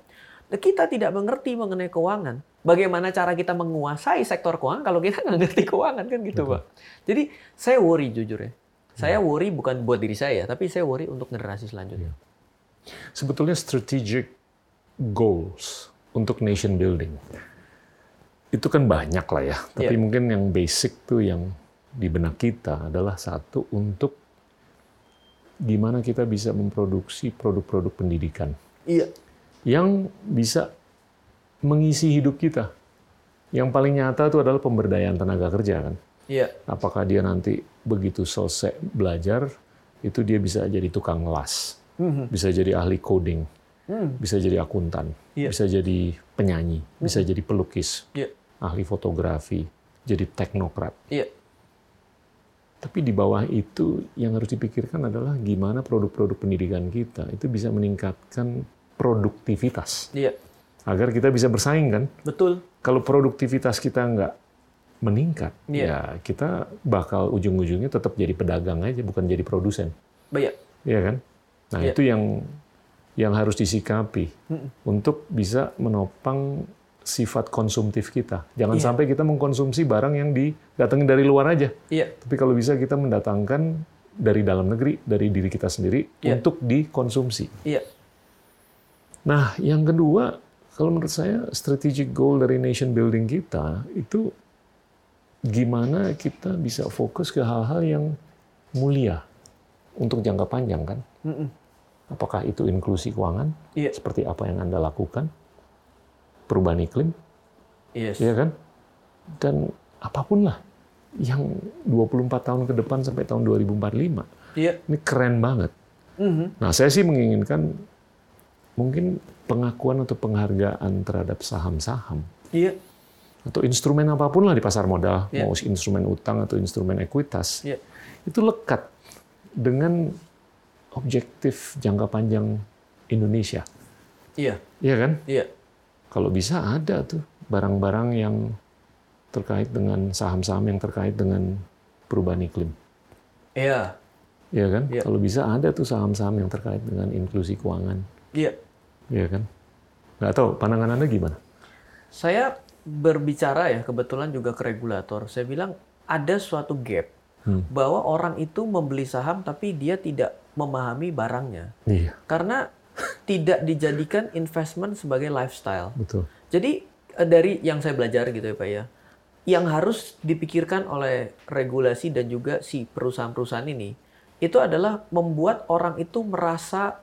Nah, Kita tidak mengerti mengenai keuangan. Bagaimana cara kita menguasai sektor keuangan kalau kita nggak ngerti keuangan kan gitu, Pak. Jadi saya worry jujur ya. Saya worry bukan buat diri saya, tapi saya worry untuk generasi selanjutnya. Sebetulnya strategic goals untuk nation building itu kan banyak lah ya. Tapi Iya. mungkin yang basic tuh yang di benak kita adalah satu untuk gimana kita bisa memproduksi produk-produk pendidikan Iya. Yang bisa mengisi hidup kita. Yang paling nyata itu adalah pemberdayaan tenaga kerja kan. Iya. Apakah dia nanti begitu selesai belajar itu dia bisa jadi tukang las, bisa jadi ahli coding, bisa jadi akuntan, Iya. bisa jadi penyanyi, bisa jadi pelukis, Iya. ahli fotografi, jadi teknokrat. Iya. Tapi di bawah itu yang harus dipikirkan adalah gimana produk-produk pendidikan kita itu bisa meningkatkan produktivitas Iya. agar kita bisa bersaing kan. Betul. Kalau produktivitas kita nggak meningkat, Iya. ya kita bakal ujung-ujungnya tetap jadi pedagang aja, bukan jadi produsen, Iya. ya kan? Nah Iya. itu yang yang harus disikapi untuk bisa menopang sifat konsumtif kita. Jangan Iya. sampai kita mengkonsumsi barang yang didatengin dari luar aja. Iya. Tapi kalau bisa kita mendatangkan dari dalam negeri, dari diri kita sendiri Iya. untuk dikonsumsi. Iya. Nah, yang kedua, kalau menurut saya strategic goal dari nation building kita itu gimana kita bisa fokus ke hal-hal yang mulia untuk jangka panjang kan? Apakah itu inklusi keuangan Iya. seperti apa yang Anda lakukan? Perubahan iklim, Yes. ya kan? Dan apa pun lah yang 24 tahun ke depan sampai tahun 2045. Iya. Ini keren banget. Mhm. Nah, saya sih menginginkan mungkin pengakuan atau penghargaan terhadap saham-saham Iya. atau instrumen apa pun lah di pasar modal, Iya. mau instrumen utang atau instrumen ekuitas, Iya. itu lekat dengan objektif jangka panjang Indonesia. Iya. Iya kan? Iya. Kalau bisa ada tuh barang-barang yang terkait dengan saham-saham yang terkait dengan perubahan iklim. Iya. Iya kan? Iya. Kalau bisa ada tuh saham-saham yang terkait dengan inklusi keuangan. Iya. Iya kan? Nggak tahu, pandangan Anda gimana? Saya berbicara ya kebetulan juga ke regulator. Saya bilang ada suatu gap Hmm. bahwa orang itu membeli saham tapi dia tidak memahami barangnya Iya, karena tidak dijadikan investment sebagai lifestyle. betul. Jadi eh, dari yang saya belajar gitu ya Pak ya, yang harus dipikirkan oleh regulasi dan juga si perusahaan-perusahaan ini itu adalah membuat orang itu merasa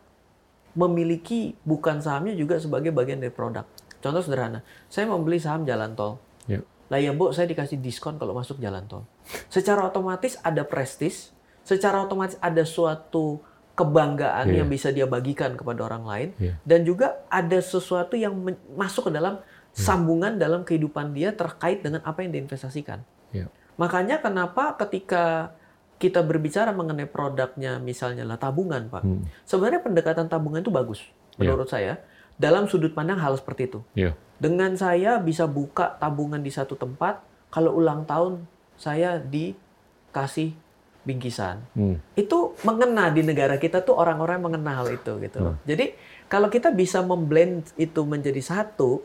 memiliki bukan sahamnya juga sebagai bagian dari produk. Contoh sederhana, saya membeli saham jalan tol. Ya. Lah ya Bu, saya dikasih diskon kalau masuk jalan tol. Secara otomatis ada prestis, secara otomatis ada suatu kebanggaan Iya. yang bisa dia bagikan kepada orang lain Iya. dan juga ada sesuatu yang masuk ke dalam sambungan dalam kehidupan dia terkait dengan apa yang diinvestasikan. Ya. Makanya kenapa ketika kita berbicara mengenai produknya misalnya lah tabungan, Pak. Hmm. Sebenarnya pendekatan tabungan itu bagus Iya. menurut saya. Dalam sudut pandang hal seperti itu. Iya. Dengan saya bisa buka tabungan di satu tempat, kalau ulang tahun saya dikasih bingkisan. Hmm. Itu mengena di negara kita tuh orang-orang mengenal itu gitu. loh. Jadi kalau kita bisa memblend itu menjadi satu,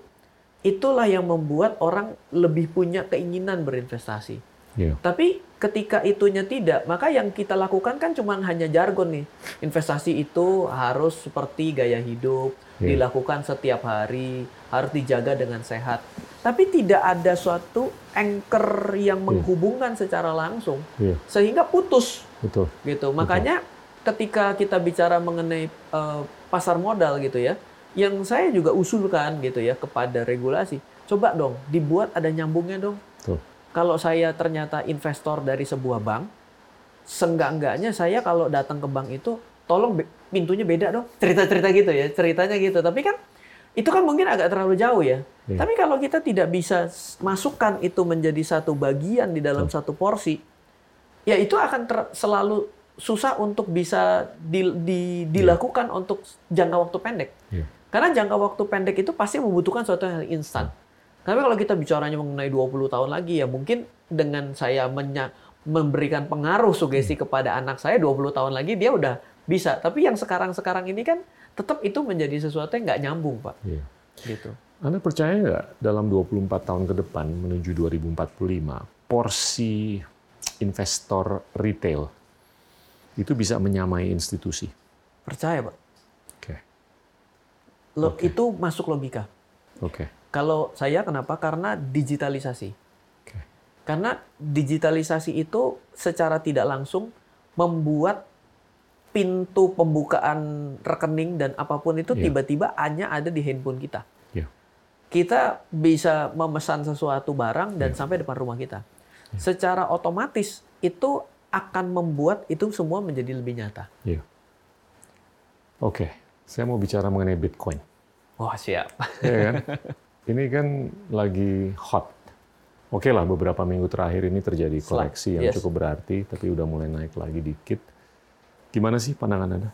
itulah yang membuat orang lebih punya keinginan berinvestasi. Iya. Tapi ketika itunya tidak, maka yang kita lakukan kan cuma hanya jargon nih. Investasi itu harus seperti gaya hidup, Iya. dilakukan setiap hari, harus dijaga dengan sehat. Tapi tidak ada suatu anchor yang menghubungkan secara langsung Iya. sehingga putus Betul. gitu. Makanya ketika kita bicara mengenai eh, pasar modal gitu ya, yang saya juga usulkan gitu ya kepada regulasi, coba dong dibuat ada nyambungnya dong. Kalau saya ternyata investor dari sebuah bank, seenggak-enggaknya saya kalau datang ke bank itu tolong be- pintunya beda dong. Cerita-cerita gitu ya, ceritanya gitu. Tapi kan itu kan mungkin agak terlalu jauh ya. Iya. Tapi kalau kita tidak bisa masukkan itu menjadi satu bagian di dalam satu porsi, ya itu akan ter- selalu susah untuk bisa di- di- dilakukan untuk jangka waktu pendek. Iya. Karena jangka waktu pendek itu pasti membutuhkan suatu yang instan. Tapi kalau kita bicaranya mengenai 20 tahun lagi ya mungkin dengan saya menya- memberikan pengaruh sugesti kepada anak saya 20 tahun lagi dia udah bisa. Tapi yang sekarang-sekarang ini kan tetap itu menjadi sesuatu yang nggak nyambung, Pak. Iya. Gitu. Anda percaya nggak dalam 24 tahun ke depan menuju 2045 porsi investor retail itu bisa menyamai institusi? Percaya, Pak. Oke. Lo- Oke. Itu masuk logika. Oke. Kalau saya kenapa? Karena digitalisasi. Karena digitalisasi itu secara tidak langsung membuat pintu pembukaan rekening dan apa pun itu Iya. tiba-tiba hanya ada di handphone kita. Iya. Kita bisa memesan sesuatu barang dan Iya. sampai depan rumah kita. Secara otomatis itu akan membuat itu semua menjadi lebih nyata. Iya. Oke. Saya mau bicara mengenai Bitcoin. Wah, siap. Iya kan? [laughs] Ini kan lagi hot. Oke lah, beberapa minggu terakhir ini terjadi Slide. koreksi yang Yes. cukup berarti, tapi udah mulai naik lagi dikit. Gimana sih pandangan Anda?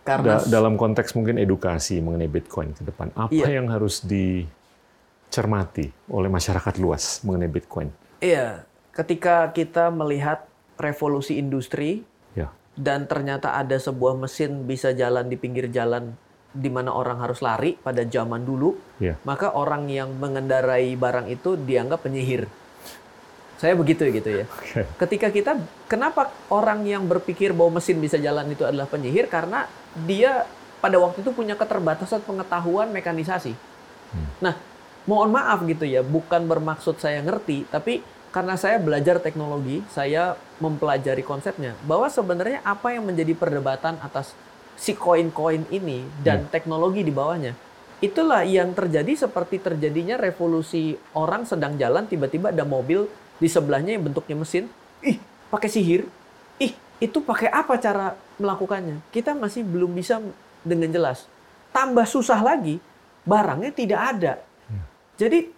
Karena Da- dalam konteks mungkin edukasi mengenai Bitcoin ke depan, apa Iya. yang harus dicermati oleh masyarakat luas mengenai Bitcoin? Iya, ketika kita melihat revolusi industri Ya, dan ternyata ada sebuah mesin bisa jalan di pinggir jalan di mana orang harus lari pada zaman dulu, ya, maka orang yang mengendarai barang itu dianggap penyihir. Saya begitu gitu ya. Oke. Ketika kita, kenapa orang yang berpikir bahwa mesin bisa jalan itu adalah penyihir? Karena dia pada waktu itu punya keterbatasan pengetahuan mekanisasi. Nah, mohon maaf gitu ya, bukan bermaksud saya ngerti, tapi karena saya belajar teknologi, saya mempelajari konsepnya, bahwa sebenarnya apa yang menjadi perdebatan atas si koin-koin ini dan teknologi di bawahnya, itulah yang terjadi seperti terjadinya revolusi orang sedang jalan tiba-tiba ada mobil di sebelahnya yang bentuknya mesin, ih pakai sihir, ih itu pakai apa cara melakukannya? Kita masih belum bisa dengan jelas. tambah susah lagi, barangnya tidak ada. Jadi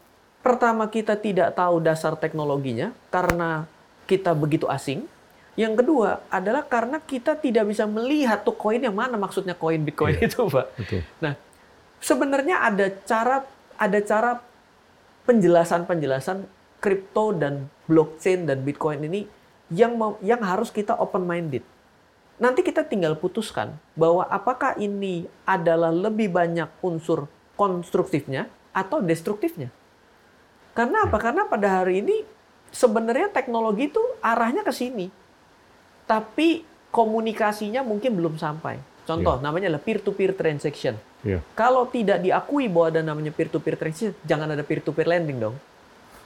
pertama kita tidak tahu dasar teknologinya karena kita begitu asing. Yang kedua adalah karena kita tidak bisa melihat tuh koin yang mana maksudnya koin Bitcoin Iya. itu, Pak. Betul. Nah, sebenarnya ada cara ada cara penjelasan-penjelasan kripto dan blockchain dan Bitcoin ini yang yang harus kita open minded. Nanti kita tinggal putuskan bahwa apakah ini adalah lebih banyak unsur konstruktifnya atau destruktifnya. Karena apa? Karena pada hari ini sebenarnya teknologi itu arahnya ke sini. Tapi komunikasinya mungkin belum sampai. Contoh, namanya adalah peer-to-peer transaction. Iya. Kalau tidak diakui bahwa ada namanya peer-to-peer transaction, jangan ada peer-to-peer lending dong.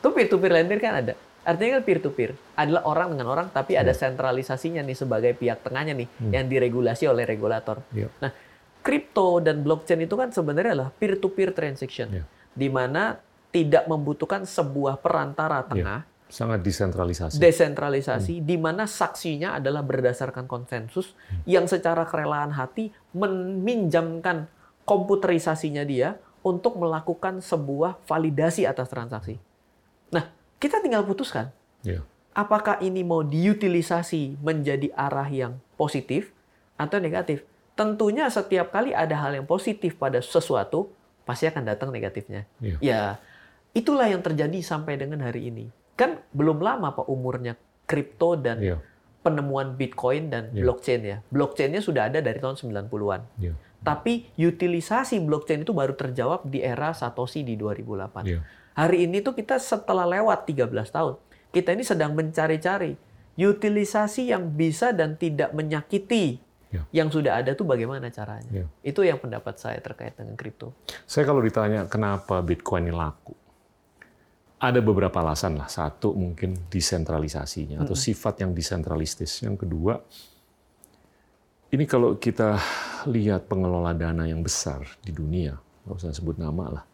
Itu peer-to-peer lending kan ada. Artinya kan peer-to-peer adalah orang dengan orang, tapi ada sentralisasinya nih sebagai pihak tengahnya nih yang diregulasi oleh regulator. Iya. Nah, kripto dan blockchain itu kan sebenarnya adalah peer-to-peer transaction, Iya. di mana tidak membutuhkan sebuah perantara tengah, Sangat desentralisasi. desentralisasi, di mana saksinya adalah berdasarkan konsensus yang secara kerelaan hati meminjamkan komputerisasinya dia untuk melakukan sebuah validasi atas transaksi. Nah, kita tinggal putuskan Iya. apakah ini mau diutilisasi menjadi arah yang positif atau negatif. Tentunya setiap kali ada hal yang positif pada sesuatu, pasti akan datang negatifnya. Iya. Ya, itulah yang terjadi sampai dengan hari ini. Kan belum lama Pak umurnya kripto dan Iya. penemuan Bitcoin dan Iya. blockchain ya. Blockchainnya sudah ada dari tahun 90-an. Iya. Tapi utilisasi blockchain itu baru terjawab di era Satoshi di 2008. Iya. Hari ini tuh kita setelah lewat 13 tahun, kita ini sedang mencari-cari utilisasi yang bisa dan tidak menyakiti Ya. yang sudah ada tuh bagaimana caranya. Ya. Itu yang pendapat saya terkait dengan kripto. Saya kalau ditanya kenapa Bitcoin ini laku, ada beberapa alasan lah. Satu mungkin desentralisasinya atau sifat yang desentralistis. Yang kedua, ini kalau kita lihat pengelola dana yang besar di dunia, nggak usah sebut nama lah.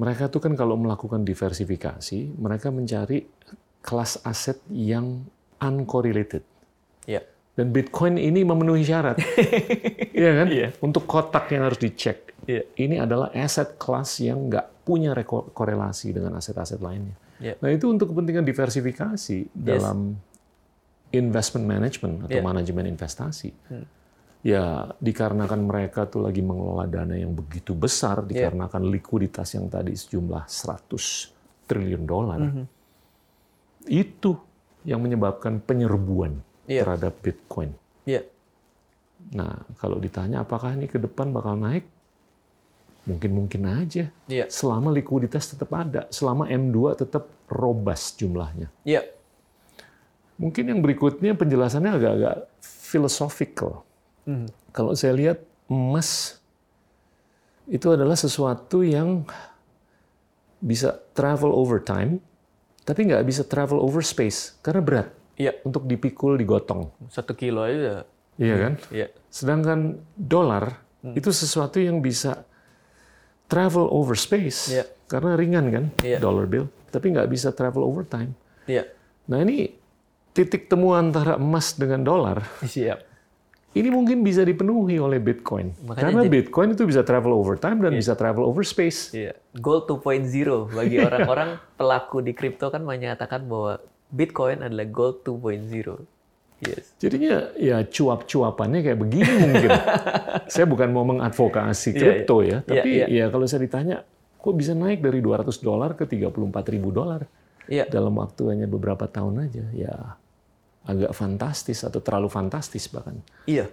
Mereka tuh kan kalau melakukan diversifikasi, mereka mencari kelas aset yang uncorrelated. Ya. Dan Bitcoin ini memenuhi syarat. [laughs] Iya kan? Iya. Untuk kotak yang harus dicek. Iya. Ini adalah aset kelas yang nggak punya korelasi dengan aset-aset lainnya. Iya. Nah itu untuk kepentingan diversifikasi dalam investment management atau Iya. manajemen investasi. Ya dikarenakan mereka tuh lagi mengelola dana yang begitu besar, Iya. dikarenakan likuiditas yang tadi sejumlah 100 triliun dolar, Mhm. itu yang menyebabkan penyerbuan Iya. terhadap Bitcoin. Iya. Nah, kalau ditanya apakah ini ke depan bakal naik? Mungkin-mungkin aja. Iya. Selama likuiditas tetap ada, selama M2 tetap robust jumlahnya. Iya. Mungkin yang berikutnya penjelasannya agak-agak philosophical. Mhm. Kalau saya lihat emas itu adalah sesuatu yang bisa travel over time, tapi nggak bisa travel over space karena berat Iya. untuk dipikul, digotong. Satu kilo aja. Iya kan? Iya. Sedangkan dolar Hmm. itu sesuatu yang bisa travel over space Iya. karena ringan kan Iya. dollar bill, tapi nggak bisa travel over time. Iya. Nah ini titik temu antara emas dengan dolar Siap. ini mungkin bisa dipenuhi oleh Bitcoin Makanya karena jadi- Bitcoin itu bisa travel over time dan bisa travel over space. Iya. Gold 2.0 bagi [laughs] orang-orang pelaku di kripto kan menyatakan bahwa Bitcoin adalah gold 2.0. Yes. Jadinya ya cuap-cuapannya kayak begini mungkin. [laughs] saya bukan mau mengadvokasi Iya, kripto iya. ya, tapi Iya, ya kalau saya ditanya kok bisa naik dari 200 dolar ke 34 ribu dolar Iya. dalam waktu hanya beberapa tahun aja, ya agak fantastis atau terlalu fantastis bahkan. Iya.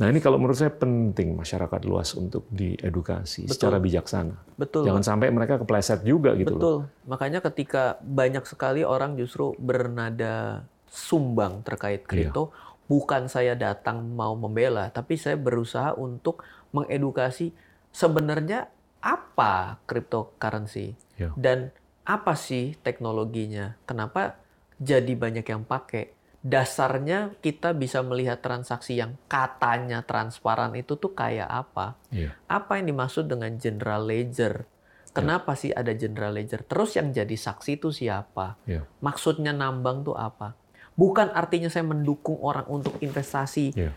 Nah ini kalau menurut saya penting masyarakat luas untuk diedukasi secara bijaksana. Betul. Jangan sampai mereka kepleset juga gitu loh. Betul. Makanya ketika banyak sekali orang justru bernada sumbang terkait kripto, bukan saya datang mau membela, tapi saya berusaha untuk mengedukasi sebenarnya apa cryptocurrency Ya. dan apa sih teknologinya, kenapa jadi banyak yang pakai. Dasarnya kita bisa melihat transaksi yang katanya transparan itu tuh kayak apa Iya. apa yang dimaksud dengan general ledger? Kenapa sih ada general ledger? Terus yang jadi saksi itu siapa? Iya. Maksudnya nambang tuh apa? Bukan artinya saya mendukung orang untuk investasi Iya.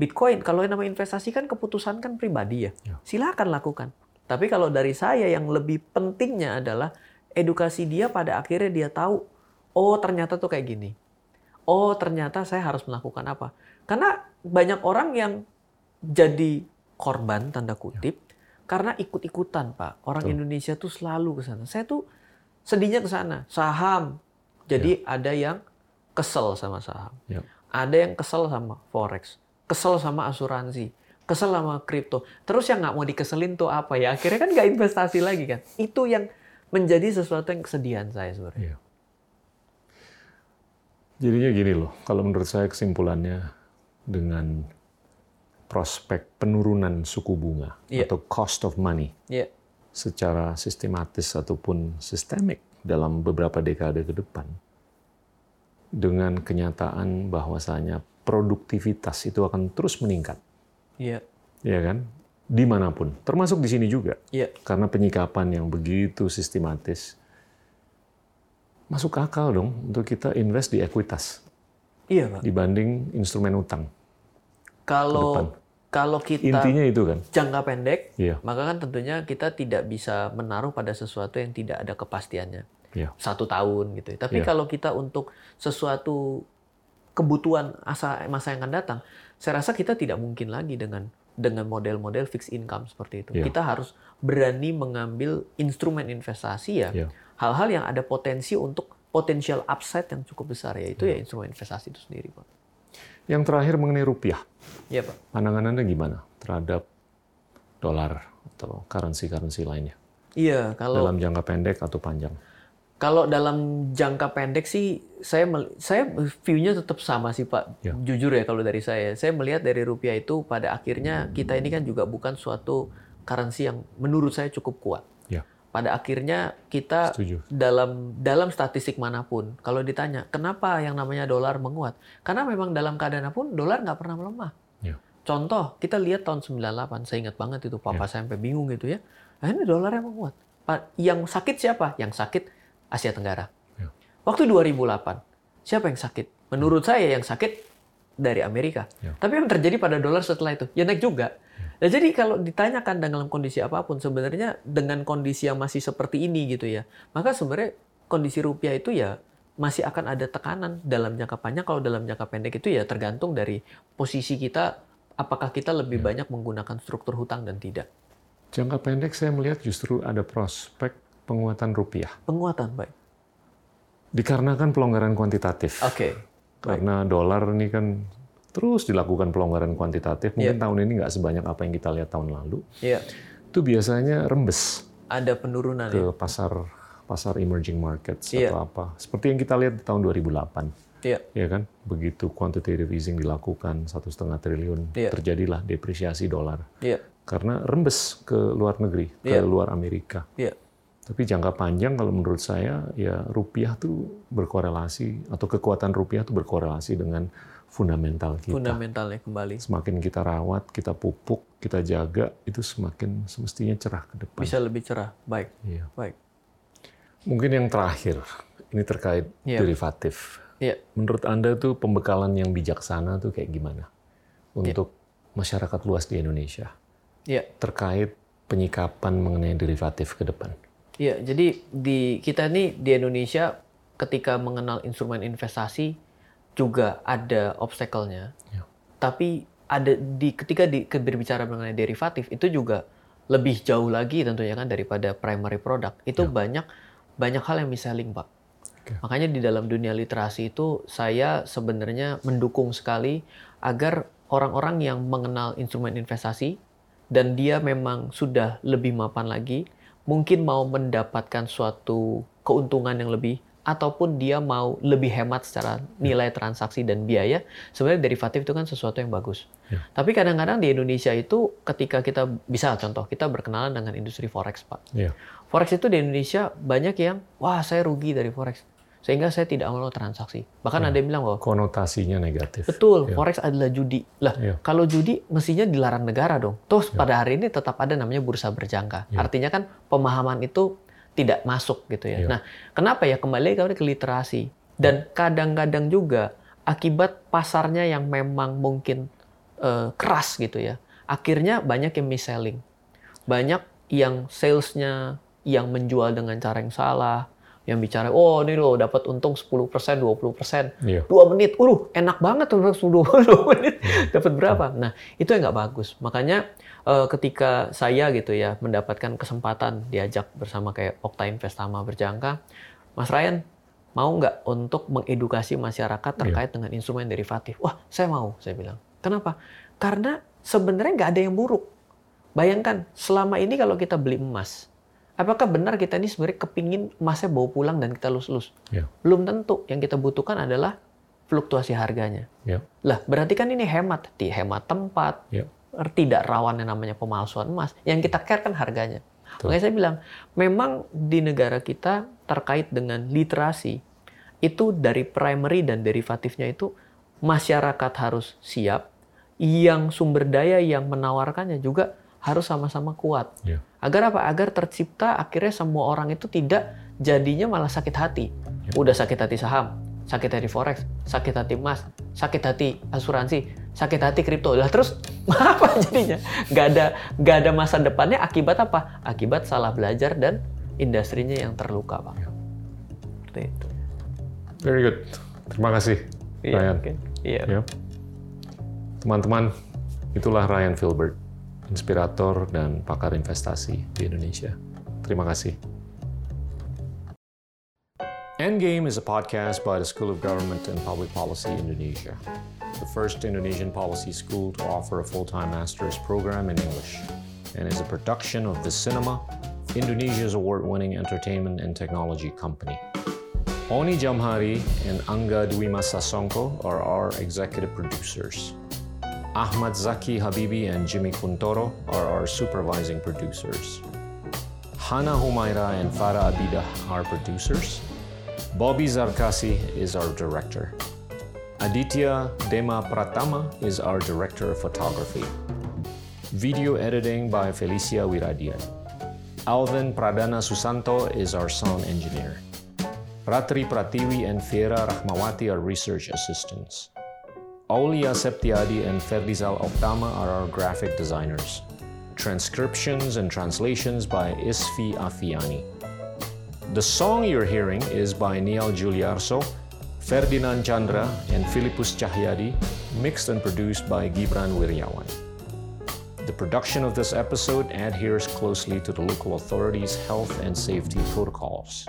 Bitcoin kalau yang namanya investasi kan keputusan kan pribadi ya. Ya. Silakan lakukan. Tapi kalau dari saya yang lebih pentingnya adalah edukasi dia pada akhirnya dia tahu oh ternyata tuh kayak gini. Oh ternyata saya harus melakukan apa. Karena banyak orang yang jadi korban tanda kutip karena ikut-ikutan Pak. Orang Betul. Indonesia tuh selalu ke sana. Saya tuh sedihnya ke sana. Saham. Jadi ada yang kesel sama saham. Ya. Ada yang kesel sama forex, kesel sama asuransi, kesel sama kripto. Terus yang nggak mau dikeselin tuh apa ya? Akhirnya kan nggak investasi lagi kan. Itu yang menjadi sesuatu yang kesedihan saya sebenarnya. Iya. Jadinya gini loh, kalau menurut saya kesimpulannya dengan prospek penurunan suku bunga Iya. atau cost of money Iya, secara sistematis ataupun sistemik dalam beberapa dekade ke depan dengan kenyataan bahwasanya produktivitas itu akan terus meningkat, iya, ya kan? Di mana pun, termasuk di sini juga, iya, karena penyikapan yang begitu sistematis, masuk akal dong untuk kita invest di ekuitas. Iya pak. dibanding instrumen utang. Kalau kalau kita Intinya itu kan, jangka pendek, iya, maka kan tentunya kita tidak bisa menaruh pada sesuatu yang tidak ada kepastiannya. Iya, Satu tahun gitu. Tapi Iya. kalau kita untuk sesuatu kebutuhan asa masa yang akan datang, saya rasa kita tidak mungkin lagi dengan dengan model-model fixed income seperti itu. Iya. Kita harus berani mengambil instrumen investasi ya, Iya. hal-hal yang ada potensi untuk potensial upside yang cukup besar yaitu Iya. ya instrumen investasi itu sendiri, Pak. Yang terakhir mengenai rupiah, Iya, Pak. pandangan Anda gimana terhadap dolar atau currency-currency lainnya Iya, kalau dalam jangka pendek atau panjang? Kalau dalam jangka pendek sih saya saya view-nya tetap sama sih Pak. Ya. Jujur ya kalau dari saya. Saya melihat dari rupiah itu pada akhirnya kita ini kan juga bukan suatu currency yang menurut saya cukup kuat. Ya. Pada akhirnya kita Setuju. dalam dalam statistik mana pun kalau ditanya kenapa yang namanya dolar menguat? Karena memang dalam keadaan apa pun dolar nggak pernah melemah. Ya. Contoh, kita lihat tahun 98, saya ingat banget itu papa saya sampai bingung gitu ya. Nah, ini dolar yang menguat. Yang sakit siapa? Yang sakit Asia Tenggara. Ya. Waktu 2008, siapa yang sakit? Menurut saya yang sakit dari Amerika. Ya. Tapi yang terjadi pada dolar setelah itu? Ya naik juga. Nah, jadi kalau ditanyakan dalam kondisi apa pun, sebenarnya dengan kondisi yang masih seperti ini gitu ya, maka sebenarnya kondisi rupiah itu ya masih akan ada tekanan dalam jangka panjang. Kalau dalam jangka pendek itu ya tergantung dari posisi kita, apakah kita lebih banyak menggunakan struktur hutang dan tidak. Jangka pendek saya melihat justru ada prospek penguatan rupiah. Penguatan, baik. Dikarenakan pelonggaran kuantitatif. Oke. Karena dolar ini kan terus dilakukan pelonggaran kuantitatif. Mungkin Iya. tahun ini nggak sebanyak apa yang kita lihat tahun lalu. Iya. Itu biasanya rembes Ada penurunan ke ya. pasar pasar emerging markets Iya. atau apa. Seperti yang kita lihat di tahun 2008. Iya. Ya kan, begitu quantitative easing dilakukan satu setengah triliun, Iya. terjadilah depresiasi dolar Iya. karena rembes ke luar negeri, ke Iya. luar Amerika. Iya. Tapi jangka panjang kalau menurut saya ya rupiah tuh berkorelasi atau kekuatan rupiah tuh berkorelasi dengan fundamental kita. Fundamentalnya kembali. Semakin kita rawat, kita pupuk, kita jaga, itu semakin semestinya cerah ke depan. Bisa lebih cerah. Baik. Iya. Baik. Mungkin yang terakhir, ini terkait Iya. derivatif. Iya. Menurut Anda tuh pembekalan yang bijaksana tuh kayak gimana untuk masyarakat luas di Indonesia Iya. terkait penyikapan mengenai derivatif ke depan? Iya, jadi di kita nih di Indonesia ketika mengenal instrumen investasi juga ada obstacle-nya. Ya. Tapi ada di ketika di berbicara mengenai derivatif itu juga lebih jauh lagi tentunya kan daripada primary product. Itu banyak banyak hal yang misselling, Pak. Oke. Makanya di dalam dunia literasi itu saya sebenarnya mendukung sekali agar orang-orang yang mengenal instrumen investasi dan dia memang sudah lebih mapan lagi, mungkin mau mendapatkan suatu keuntungan yang lebih ataupun dia mau lebih hemat secara nilai transaksi dan biaya, sebenarnya derivatif itu kan sesuatu yang bagus. Ya. Tapi kadang-kadang di Indonesia itu ketika kita bisa contoh kita berkenalan dengan industri forex, Pak. Iya. Forex itu di Indonesia banyak yang wah saya rugi dari forex sehingga saya tidak mau transaksi. Bahkan ada yang bilang bahwa Konotasinya negatif. betul Iya. forex adalah judi. Lah Iya. kalau judi mestinya dilarang negara dong. Terus pada hari ini tetap ada namanya bursa berjangka. Iya. Artinya kan pemahaman itu tidak masuk gitu ya. Iya. Nah kenapa ya kembali ke ke literasi dan kadang-kadang juga akibat pasarnya yang memang mungkin eh, keras gitu ya. Akhirnya banyak yang mis-selling. Banyak yang salesnya yang menjual dengan cara yang salah, yang bicara, oh ini loh dapat untung 10%, 20%, Iya. dua menit, uh enak banget tuh 20 menit, [laughs] dapat berapa? Nah itu yang nggak bagus. Makanya eh, ketika saya gitu ya mendapatkan kesempatan diajak bersama kayak Okta Investama berjangka, Mas Ryan mau nggak untuk mengedukasi masyarakat terkait dengan instrumen derivatif? Wah saya mau, saya bilang. Kenapa? Karena sebenarnya nggak ada yang buruk. Bayangkan selama ini kalau kita beli emas, apakah benar kita ini sebenarnya kepingin emasnya bawa pulang dan kita lus-lus? Iya. Belum tentu. Yang kita butuhkan adalah fluktuasi harganya. Iya. Lah, berarti kan ini hemat. Di hemat tempat, Iya. tidak rawan yang namanya pemalsuan emas. Yang kita care kan harganya. Betul. Makanya saya bilang, memang di negara kita terkait dengan literasi, itu dari primary dan derivatifnya itu masyarakat harus siap, yang sumber daya yang menawarkannya juga harus sama-sama kuat. Iya. Agar apa? Agar tercipta akhirnya semua orang itu tidak jadinya malah sakit hati. Udah sakit hati saham, sakit hati forex, sakit hati emas, sakit hati asuransi, sakit hati kripto. Lah terus [laughs] apa jadinya? Nggak ada nggak ada masa depannya akibat apa? Akibat salah belajar dan industrinya yang terluka, Pak. Seperti itu. Very good. Terima kasih, Iya, Ryan. Iya. Ya. Teman-teman, itulah Ryan Filbert, inspirator dan pakar investasi di Indonesia. Terima kasih. Endgame is a podcast by the School of Government and Public Policy Indonesia, the first Indonesian policy school to offer a full-time master's program in English, and is a production of the Cinema, Indonesia's award-winning entertainment and technology company. Oni Jamhari and Angga Dwi Sasongko are our executive producers. Ahmad Zaki Habibi and Jimmy Kuntoro are our supervising producers. Hana Humaira and Farah Abida are producers. Bobby Zarkasi is our director. Aditya Dema Pratama is our director of photography. Video editing by Felicia Wiradian. Alvin Pradana Susanto is our sound engineer. Ratri Pratiwi and Fiera Rahmawati are research assistants. Aulia Septiadi and Ferdizal Oktama are our graphic designers. Transcriptions and translations by Isfi Afiani. The song you're hearing is by Niall Giuliarso, Ferdinand Chandra, and Philippus Cahyadi, mixed and produced by Gibran Wiryawan. The production of this episode adheres closely to the local authorities' health and safety protocols.